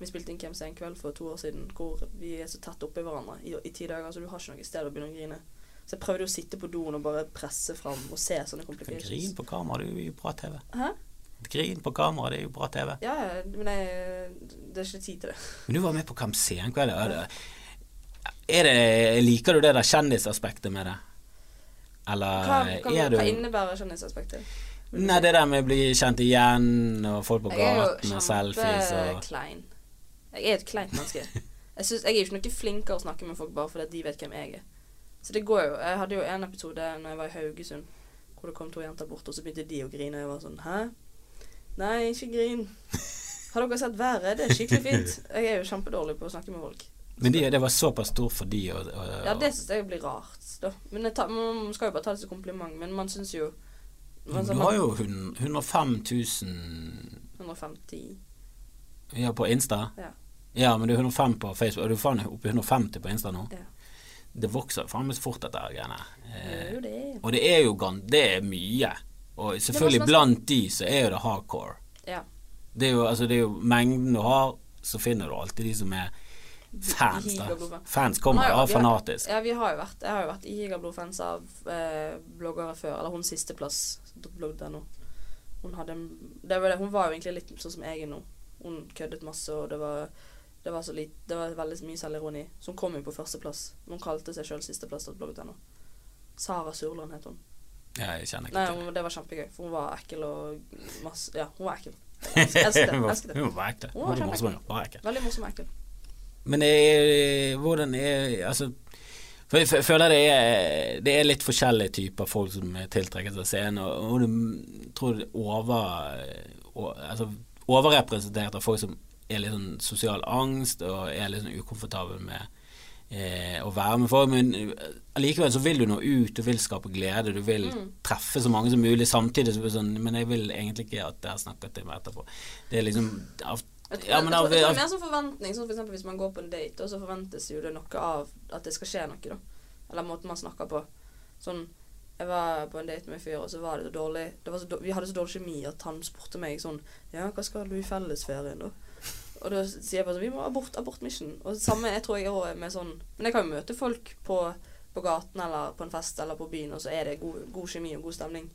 Vi spilte inn Hvem en kveld for to år siden hvor vi er så tett oppi hverandre i, i ti dager, så du har ikke noe sted å begynne å grine. Så jeg prøvde å sitte på doen og bare presse fram og se sånne Kan complications. grine på kamera, du er jo bra TV. Hæ? Grin på kamera, det er jo bra TV. Ja, men jeg, det er ikke tid til det. Men du var med på Kamp Senkveld. Er det, er det, liker du det der kjendisaspektet med det? Eller Hva, hva, er du hva innebærer kjendisaspektet? Nei, det der med å bli kjent igjen, og folk på Jeg er jo gaten, og selfies og kjempeklein. Jeg er et kleint menneske. Jeg, synes, jeg er jo ikke noe flinkere å snakke med folk bare fordi de vet hvem jeg er. Så det går jo. Jeg hadde jo en episode når jeg var i Haugesund, hvor det kom to jenter bort, og så begynte de å grine, og jeg var sånn Hæ? Nei, ikke grin. Har dere sett været? Det er skikkelig fint. Jeg er jo kjempedårlig på å snakke med folk. Men de, det var såpass stort for de og, og, Ja, det syns jeg blir rart, da. Men tar, man skal jo bare ta det som kompliment, men man syns jo man, Du har jo hun- 105 000 150 ja, på Insta. Ja. Ja, men du er 105 på Facebook, og du er faen oppe i 150 på Insta nå. Ja. Det vokser faen meg fort, dette greiene. Det er Eh, jo det. og det er jo det er mye. Og selvfølgelig blant de så er jo det hardcore. Ja. Det er jo, altså, det er jo mengden du har, så finner du alltid de som er fans. Da. Fans kommer vi har- fanatisk. Ja, vi har jo vært Jeg har jo vært Ihiga-blodfans av eh, bloggere før. Eller hun sisteplass blogg.no. Hun hadde en det var det, Hun var jo egentlig litt sånn som jeg er nå. Hun køddet masse, og det var det var, så lit, det var veldig mye selvironi. Så hun kom jo på førsteplass. Hun kalte seg sjøl sisteplass.blogg.no. Sara Surland het hun. Ja, jeg kjenner Nei, ikke til hun, Det var kjempegøy, for hun var ekkel og masse Ja, hun var ekkel. *laughs* Jeg elsket det. Elsket det. Hun var ekkel. Hun var morsom, bare ekkel. Veldig morsom og ekkel. Men er, hvordan er Altså for jeg føler det er, det er litt forskjellige typer folk som er tiltrekket av scenen, og, og du tror er over, altså, overrepresentert av folk som er litt sånn sosial angst og er litt sånn ukomfortabel med eh, å være med folk, men allikevel så vil du nå ut, du vil skape glede, du vil Mm. treffe så mange som mulig samtidig. Så sånn, men jeg vil egentlig ikke at dere snakker til meg etterpå. Det er liksom av, Jeg tror, Ja, men jeg, tror, av- jeg tror det er mer sånn forventning. Sånn for eksempel hvis man går på en date, og så forventes jo det noe av at det skal skje noe, da. Eller måten man snakker på. Sånn Jeg var på en date med en fyr, og så var det så dårlig det var så dårlig, Vi hadde så dårlig kjemi at han spurte meg sånn Ja, hva skal du i fellesferien, da? Og da sier jeg bare sånn Vi må abort, abort mission. Og det samme jeg tror jeg òg med sånn Men jeg kan jo møte folk på, på gaten eller på en fest eller på byen, og så er det god, god kjemi og god stemning.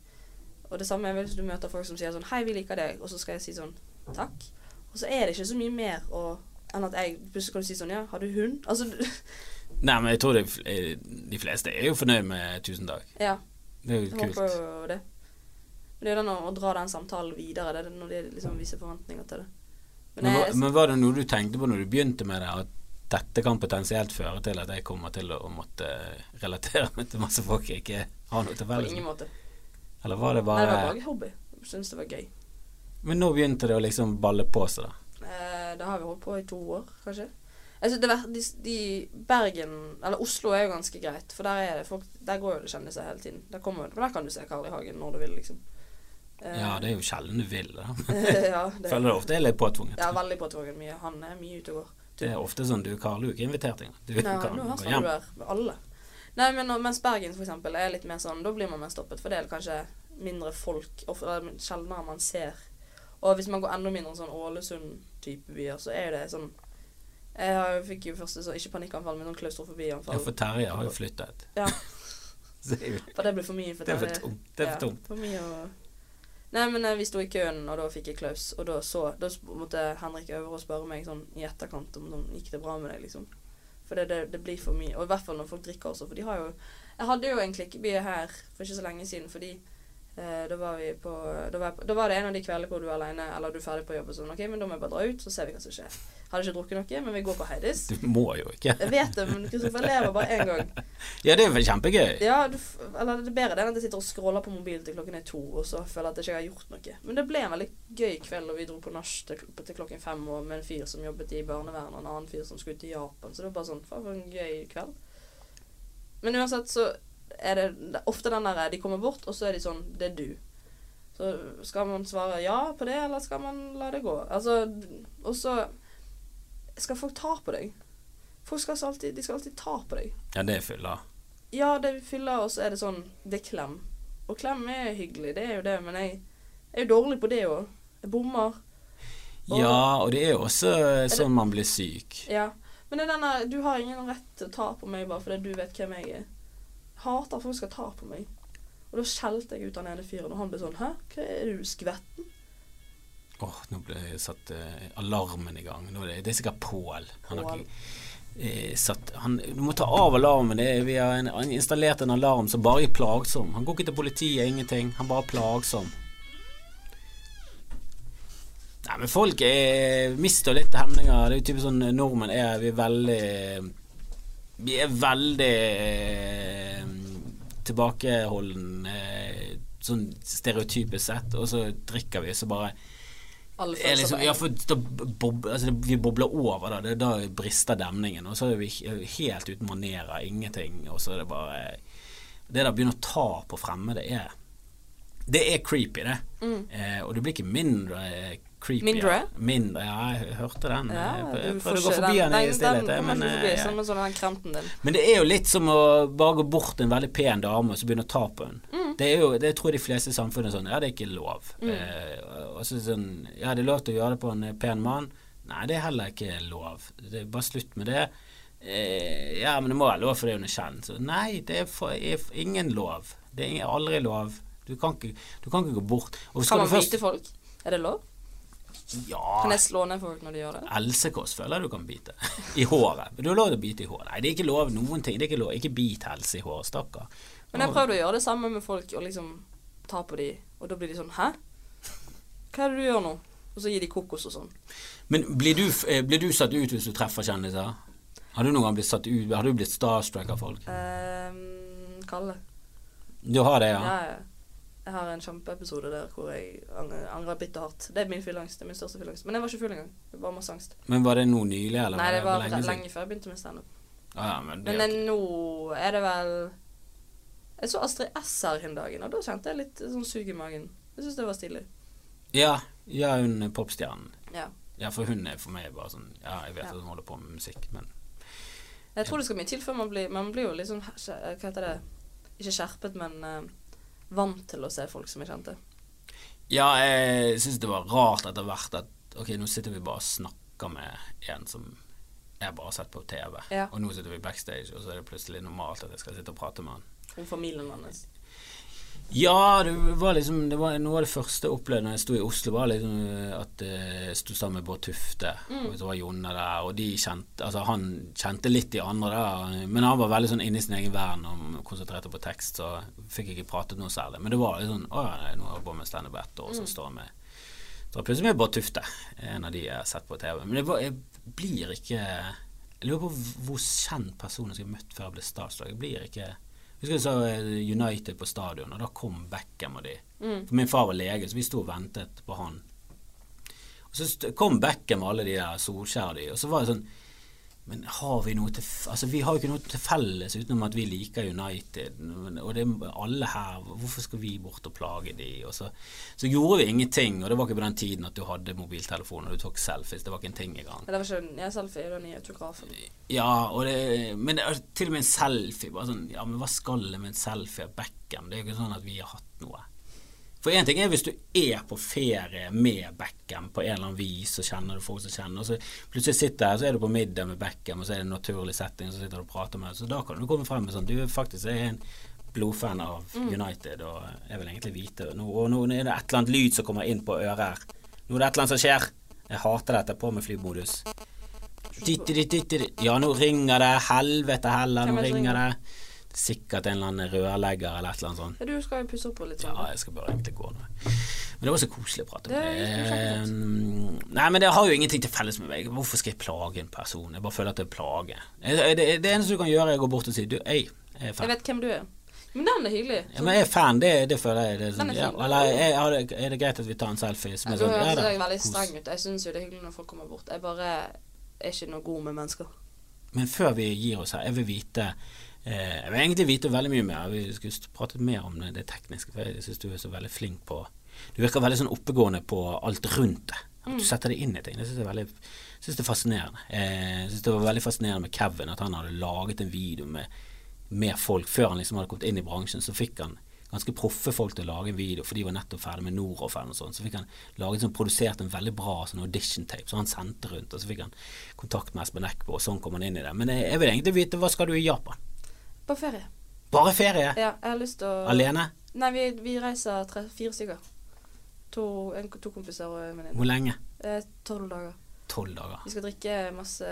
Og det samme er hvis du møter folk som sier sånn Hei, vi liker deg. Og så skal jeg si sånn Takk. Og så er det ikke så mye mer å, enn at jeg plutselig kan du si sånn Ja, har du hund? *laughs* Altså Nei, men jeg tror de, eh, de fleste er jo fornøyd med 'tusen takk'. Ja, Det er jeg jo kult. håper jo det. Men det er jo den å, å dra den samtalen videre, det er når de liksom viser forventninger til det. Men Men, jeg, men var det noe du tenkte på når du begynte med det, at dette kan potensielt føre til at jeg kommer til å måtte relatere meg til masse folk jeg ikke har noe til på ingen måte. Eller var det bare Nei, det var bare hobby. Jeg Syns det var gøy. Men nå begynte det å liksom balle på seg, da. Eh, det har vi holdt på i to år, kanskje. Altså, det var, de, de Bergen Eller Oslo er jo ganske greit, for der er det folk Der går jo det kjendiser hele tiden. Der, kommer, der kan du se Karl I. Hagen når du vil, liksom. Ja, det er jo sjelden du vil det. *laughs* ja, det, Føler det ofte er litt påtvunget. Ja, veldig påtvunget mye. Han er mye ute og går. Det er ofte sånn du, Karl, du er ikke invitert engang. Du Nei, kan nå har hjem. du er med alle. Nei, men mens Bergen for eksempel er litt mer sånn, da blir man mer stoppet, for det er kanskje mindre folk, sjeldnere man ser. Og hvis man går enda mindre sånn Ålesund-type byer, så er det sånn Jeg har- fikk jo først så, ikke panikkanfall, men sånn klaustrofobianfall. Ja, for Terje har jo flyttet. Ja. *laughs* Jo For det ble for mye. For det er for Terje. tomt. Det er for Ja, tomt. for mye å Nei, men eh, vi sto i køen, og da fikk jeg klaus. Og da så Da måtte Henrik Øvre spørre meg sånn i etterkant om sånn Gikk det bra med deg, liksom? For det, det, det blir for mye. Og i hvert fall når folk drikker også, for de har jo Jeg hadde jo en klikkebie her for ikke så lenge siden, fordi da var vi på da var, jeg da var det en av de kveldene hvor du er alene, eller du er ferdig på jobb og sånn. OK, men da må jeg bare dra ut, så ser vi hva som skjer. Hadde ikke drukket noe, men vi går på Heidis. Du må jo ikke. Jeg vet det, men Kristoffer lever bare én gang. Ja, det er jo kjempegøy. Ja, du, eller det er bedre det enn at jeg sitter og scroller på mobilen til klokken er to, og så føler jeg at jeg ikke har gjort noe. Men det ble en veldig gøy kveld, og vi dro på nach til, til klokken fem og med en fyr som jobbet i barnevernet, og en annen fyr som skulle til Japan. Så det var bare sånn Faen, for en gøy kveld. Men uansett så er det, det er ofte den der De kommer bort, og så er de sånn Det er du. Så skal man svare ja på det, eller skal man la det gå? Altså Og så skal folk ta på deg. Folk skal alltid, de skal alltid ta på deg. Ja, det er fylla. Ja, det fyller, og så er det sånn Det er klem. Og klem er hyggelig, det er jo det, men jeg, er jo dårlig på det òg. Jeg bommer. Og- Ja, og det er jo også sånn man blir syk. Ja. Men det er denne Du har ingen rett til å ta på meg bare fordi du vet hvem jeg er. Hater at folk skal ta på meg. Og da skjelte jeg ut han ene fyren, og han ble sånn Hæ, hva er du, skvetten? Åh, nå ble jeg satt eh, alarmen i gang. Er det, det er sikkert Pål. Han har ikke eh, satt han, Du må ta av alarmen. Det er, vi har en, installert en alarm som bare er plagsom. Han går ikke til politiet, ingenting. Han bare er plagsom. Nei, men folk er, mister litt hemninger. Det er jo typisk sånn nordmenn er Vi er veldig Vi er veldig eh, tilbakeholden eh, sånn stereotypisk sett, og så drikker vi, så bare liksom, ja, for da bob, altså, Vi bobler over, da. Det, da brister demningen. Og så er vi helt uten manerer, ingenting. Og så er det bare Det der begynner å ta på fremmede, er Det er creepy, det. Eh, og du blir ikke mindre creepy. mindre? Ja. Mindre, ja, jeg hørte den. Ja, jeg prøvde å gå forbi den, den i stillhet. Men, eh, som sånn men det er jo litt som å bare gå bort til en veldig pen dame og så begynne å ta på henne. Mm. Det er jo, det tror jeg de fleste i samfunnet er sånn Ja, det er ikke lov. Eh, og sånn Ja, det er lov til å gjøre det på en eh, pen mann. Nei, det er heller ikke lov. Det er bare slutt med det. Eh, ja, men det må være lov, for det er noe kjent. Så nei, det er, for, er ingen lov. Det er ingen, aldri lov. Du kan ikke, du kan ikke gå bort. Kan man først folk? Er det lov? Ja. Kan jeg slå ned folk når de gjør det? Else Kåss føler jeg du kan bite. I håret. Du har lov til å bite i håret. Nei, det er ikke lov noen ting. Det er ikke lov. Ikke bit Helse i håret, stakkar. Men jeg prøvde å gjøre det samme med folk og liksom ta på de, og da blir de sånn Hæ? Hva er det du gjør nå? Og så gir de kokos og sånn. Men blir du, eh, blir du satt ut hvis du treffer kjendiser? Har du noen gang blitt satt ut Har du blitt starstruck av folk? Um, Kalle. Du har det, Ja. ja? ja. Jeg har en kjempeepisode der hvor jeg angrer, bitte hardt. Det er min fylleangst. Det er min største fylleangst. Men jeg var ikke full engang. Det var masse angst. Men var det nå nylig, eller? Nei, det var lenge lenge, før jeg begynte med standup. Ah, ja, men det, Men eh, nå er det vel Jeg så Astrid S her en dagen, og da kjente jeg litt sånn sug i magen. Jeg syns det var stilig. ja, ja, hun er popstjernen. Ja. Ja, for hun er for meg bare sånn Ja, jeg vet Ja. at hun holder på med musikk, men Jeg tror det skal mye til før man blir Man blir jo sånn Hva heter det? Ikke skjerpet, men eh, vant til å se folk som jeg kjente. Ja, jeg syns det var rart etter hvert at Ok, nå sitter vi bare og snakker med en som jeg bare har sett på TV, Ja. og nå sitter vi backstage, og så er det plutselig normalt at jeg skal sitte og prate med han. Om familien hans. Ja, det var liksom Det var noe av det første jeg opplevde når jeg sto i Oslo, var liksom at eh, jeg sto sammen med Bård Tufte, og så var Jonne der, og de kjente Altså, han kjente litt de andre der, men han var veldig sånn inne i sin egen verden og konsentrerte på tekst, så fikk jeg ikke pratet noe særlig. Men det var litt sånn Å ja, nei, nå har jeg på med standup ett år, og så står jeg med Så plutselig med Bård Tufte, en av de jeg har sett på TV. Men det var, jeg blir ikke Jeg lurer på hvor kjent person jeg har møtt før jeg ble starstruck. Jeg blir ikke husker jeg så eh, United på stadion, og da kom Beckham og de. Mm. For min far var lege, så vi sto og ventet på han. Og så kom Beckham og alle de der Solskjær og de, og så var det sånn Men har vi noe til Altså, vi har jo ikke noe til felles utenom at vi liker United, og det er alle her Hvorfor skal vi bort og plage de? Og så, så gjorde vi ingenting, og det var ikke på den tiden at du hadde mobiltelefon og du tok selfies. Det var ikke en ting engang. Ja, det var ikke jeg selfie, det var nye autografen. Ja, og det, men det til og med en selfie. Bare sånn, ja, men hva skal det med en selfie av Beckham? Det er jo ikke sånn at vi har hatt noe. For én ting er hvis du er på ferie med Beckham på en eller annen vis, og kjenner du folk som kjenner, og så plutselig sitter her, så er du på middag med Beckham, og så er det en naturlig setting, og så sitter du og prater med Så da kan du komme frem med sånn Du faktisk er en blodfan av United, og jeg vil egentlig vite nå, Og nå er det et eller annet lyd som kommer inn på øret her. Nå er det et eller annet som skjer. Jeg hater dette. På med flymodus. Ja, nå ringer det. Helvete heller, nå er ringer det. Sikkert en eller annen rørlegger eller et eller annet sånt. Ja, du skal jo pusse opp på litt Ja, sånn. jeg skal bare egentlig gå nå. Men det var så koselig å prate Det med er deg. kjempefint. Eh, Nei, men det har jo ingenting til felles med meg. Hvorfor skal jeg plage en person? Jeg bare føler at det er plage. Det, det eneste du kan gjøre, er å gå bort og si du, ei, jeg er fan. Jeg vet hvem du er. Men den er hyggelig. Ja, men jeg er fan, det, det føler jeg. Det er, sånn, er ja, eller er, er, det, det greit at vi tar en selfie? Som Ja, du sånn, høres ja, jeg veldig streng ut. Jeg syns jo det er hyggelig når folk kommer bort. Jeg bare er ikke noe god med mennesker. Men før vi gir oss her, jeg vil vite Jeg vil egentlig vite veldig mye mer. Vi skulle pratet mer om det, det tekniske, for jeg syns du er så veldig flink på Du virker veldig sånn oppegående på alt rundt det. At du setter det inn i ting. Det syns jeg er veldig synes det er fascinerende. Eh, Jeg syns det var veldig fascinerende med Kevin, at han hadde laget en video med, med folk før han liksom hadde kommet inn i bransjen. Så fikk han ganske proffe folk til å lage en video, for de var nettopp ferdig med Noroff eller noe sånt. Så fikk han laget sånn, produsert en veldig bra sånn audition tape, så han sendte rundt. Og så fikk han kontakt med Espen Eckbo, og sånn kom han inn i det. Men jeg, jeg vil egentlig vite hva skal du i Japan? På ferie. Bare ferie? Ja, jeg har lyst til å Alene? Nei, vi, vi reiser tre, fire stykker. To, en, to kompiser og en venninne. Hvor lenge? Eh, Tolv dager. Tolv dager. Vi skal drikke masse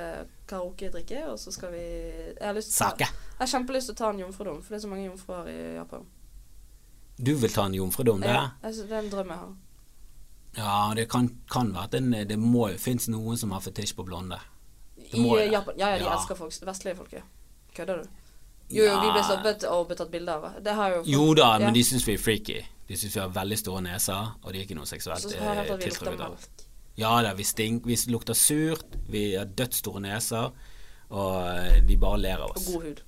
karaoke-drikke, og så skal vi Jeg har lyst til ta- Sake. Jeg har kjempelyst til å ta en jomfrudom, for det er så mange jomfruer i Japan. Du vil ta en jomfrudom der? Ja, altså, det er en drøm jeg har. Ja, det kan, kan være at det, det må finnes noen som har fetisj på blonde. Det I. Japan. Ja, ja, de Ja. elsker folk, vestlige folk. ja. Kødder du? Jo, jo, vi ble stoppet og ble tatt bilde av. Det har jo Jo da, Ja. men de syns vi er freaky. De syns vi har veldig store neser, og de er ikke noe seksuelt tiltrukket av. Ja da, vi, stink, vi lukter surt, vi har dødsstore neser, og eh, de bare ler av oss. Og god hud.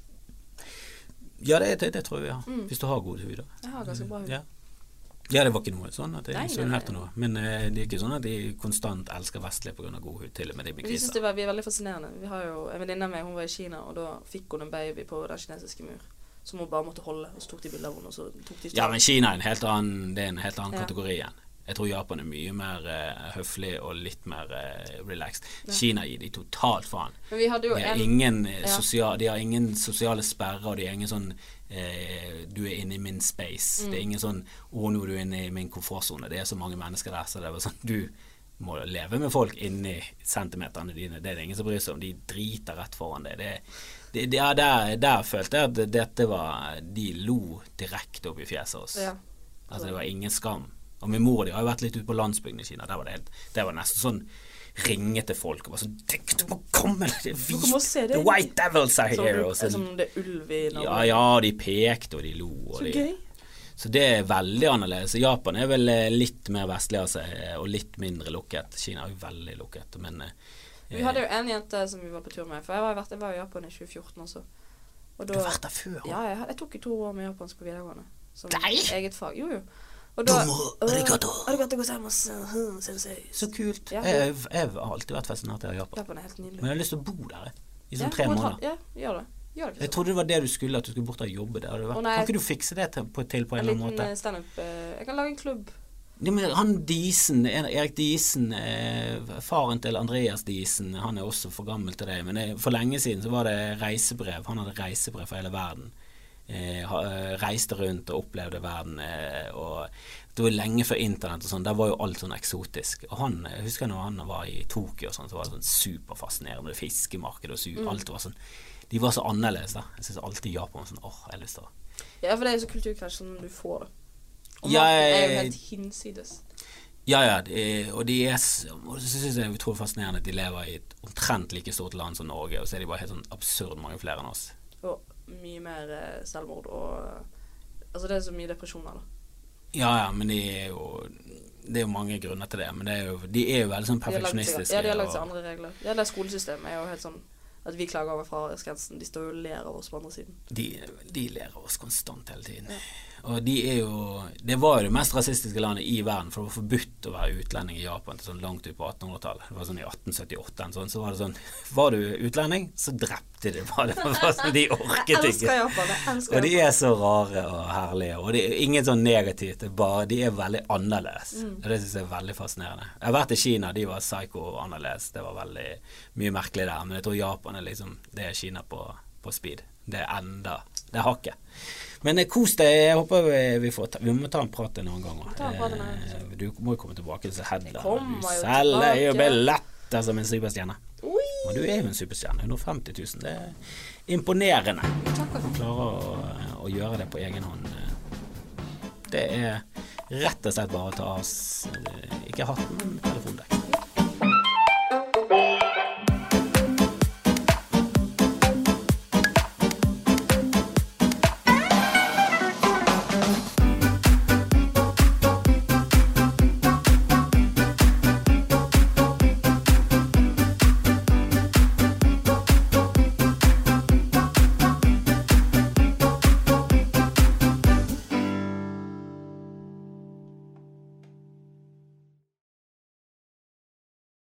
Ja, det, det, det tror jeg vi har. Mm. Hvis du har god hud. da. Jeg har ganske bra hud. Ja. Ja, det var ikke noe sånn at jeg nei, noe. Men eh, det er ikke sånn at de konstant elsker vestlige pga. god hud, til og med de med Vi syns det var, vi veldig fascinerende. Vi har jo En venninne av meg hun var i Kina, og da fikk hun en baby på den kinesiske mur. Som hun bare måtte holde, og så tok de bilde av henne, og så tok de Ja, men Kina er en helt annen, det er en helt annen Ja. kategori igjen. Jeg tror Japan er mye mer uh, høflig og litt mer uh, relaxed. Ja. Kina gir de totalt faen. De har en ingen, eh, Ja. sosia- de har ingen sosiale sperrer, og de har ingen sånn eh, Du er inne i min space. Mm. Det er ingen sånn 'Å, nå er du inne i min komfortsone'. Det er så mange mennesker der, så det er sånn Du må leve med folk inni centimeterne dine. Det er det ingen som bryr seg om. De driter rett foran deg. Det, det, det, ja, der, der følte jeg at dette var De lo direkte opp i fjeset oss. ja. Altså Det var ingen skam. Og min mor og de har jo vært litt ute på landsbygden i Kina. Der var det helt Det var nesten sånn ringe til folk og bare sånn «Tenk, Du må komme! Det er hvit! det. The white devils are Som, here! Og så, som det er ulv i ja, Norge. ja, de pekte og de lo. Og Så de, gøy. så det er veldig annerledes. Japan er vel eh, litt mer vestlig av seg eh, og litt mindre lukket. Kina er jo veldig lukket. Men eh, Vi hadde jo en jente som vi var på tur med, for jeg var, jeg var i Japan i 2014 også. Og du har vært der før. ja, jeg, jeg tok jo to år med japansk på videregående. Som Nei! eget fag. Jo, jo. Og da arigato. Arigato gozaimasu, hm, sensei. Så kult. Ja. Jeg, jeg har alltid vært fascinert av Japan. Japan er helt nydelig. Men jeg har lyst til å bo der i sånn Ja, tre måneder. Ja, gjør det. Gjør det Jeg trodde det var det du skulle, at du skulle bort og jobbe der. Å, kan ikke du fikse det til på, til på en, En eller annen måte? eh, standup eh, Jeg kan lage en klubb. Ja, men han Disen, Erik Disen, eh, faren til Andreas Disen, han er også for gammel til det. Men det, for lenge siden så var det reisebrev. Han hadde reisebrev for hele verden. Eh, eh, reiste rundt og opplevde verden. Eh, og det var lenge før internett og sånn. Der var jo alt sånn eksotisk. Og han, jeg husker når han var i Tokyo og sånn, så var det sånn superfascinerende. Fiskemarked og su Mm. alt var sånn De var så annerledes, da. Jeg syns alltid Japan sånn åh, jeg har lyst til å Ja, for det er jo så kulturkrasj som du får det. Og Ja, maten er jo helt hinsides. Ja, ja, de, og de er og så synes jeg utrolig fascinerende at de lever i et omtrent like stort land som Norge, og så er de bare helt sånn absurd mange flere enn oss. Mye mer eh, selvmord og eh, Altså, det er så mye depresjoner, da. Ja, ja, men de er jo Det er jo mange grunner til det, men det er jo, de er jo veldig sånn perfeksjonistiske. Ja, de har lagt seg andre regler. Ja, det skolesystemet er jo helt sånn at vi klager over fraværsgrensen. De står jo og ler av oss på andre siden. de, de ler av oss konstant hele tiden. Og de er jo Det var jo det mest rasistiske landet i verden, for det var forbudt å være utlending i Japan til sånn langt ut på 1800-tallet. Det var sånn i 1878 sånn, så var det sånn *laughs* Var du utlending, så drepte de bare. *laughs* Sånn, de orket ikke. Og de er så rare og herlige. Og det er ingen sånn negativt, det bare de er veldig annerledes. Mm. Og det syns jeg er veldig fascinerende. Jeg har vært i Kina, de var psycho annerledes. Det var veldig mye merkelig der. Men jeg tror Japan er liksom Det er Kina på, på speed. Det er enda Det er hakket. Men eh, kos deg. Jeg håper vi, får ta, Vi må ta en prat en annen gang. En prat en annen Eh, Du må jo komme tilbake til kommer Du selv er jo billetter som en superstjerne. Og du er jo en superstjerne. 150 000. Det er imponerende. Du klarer å, å gjøre det på egen hånd. Det er rett og slett bare å ta av Ikke hatten, men telefonen.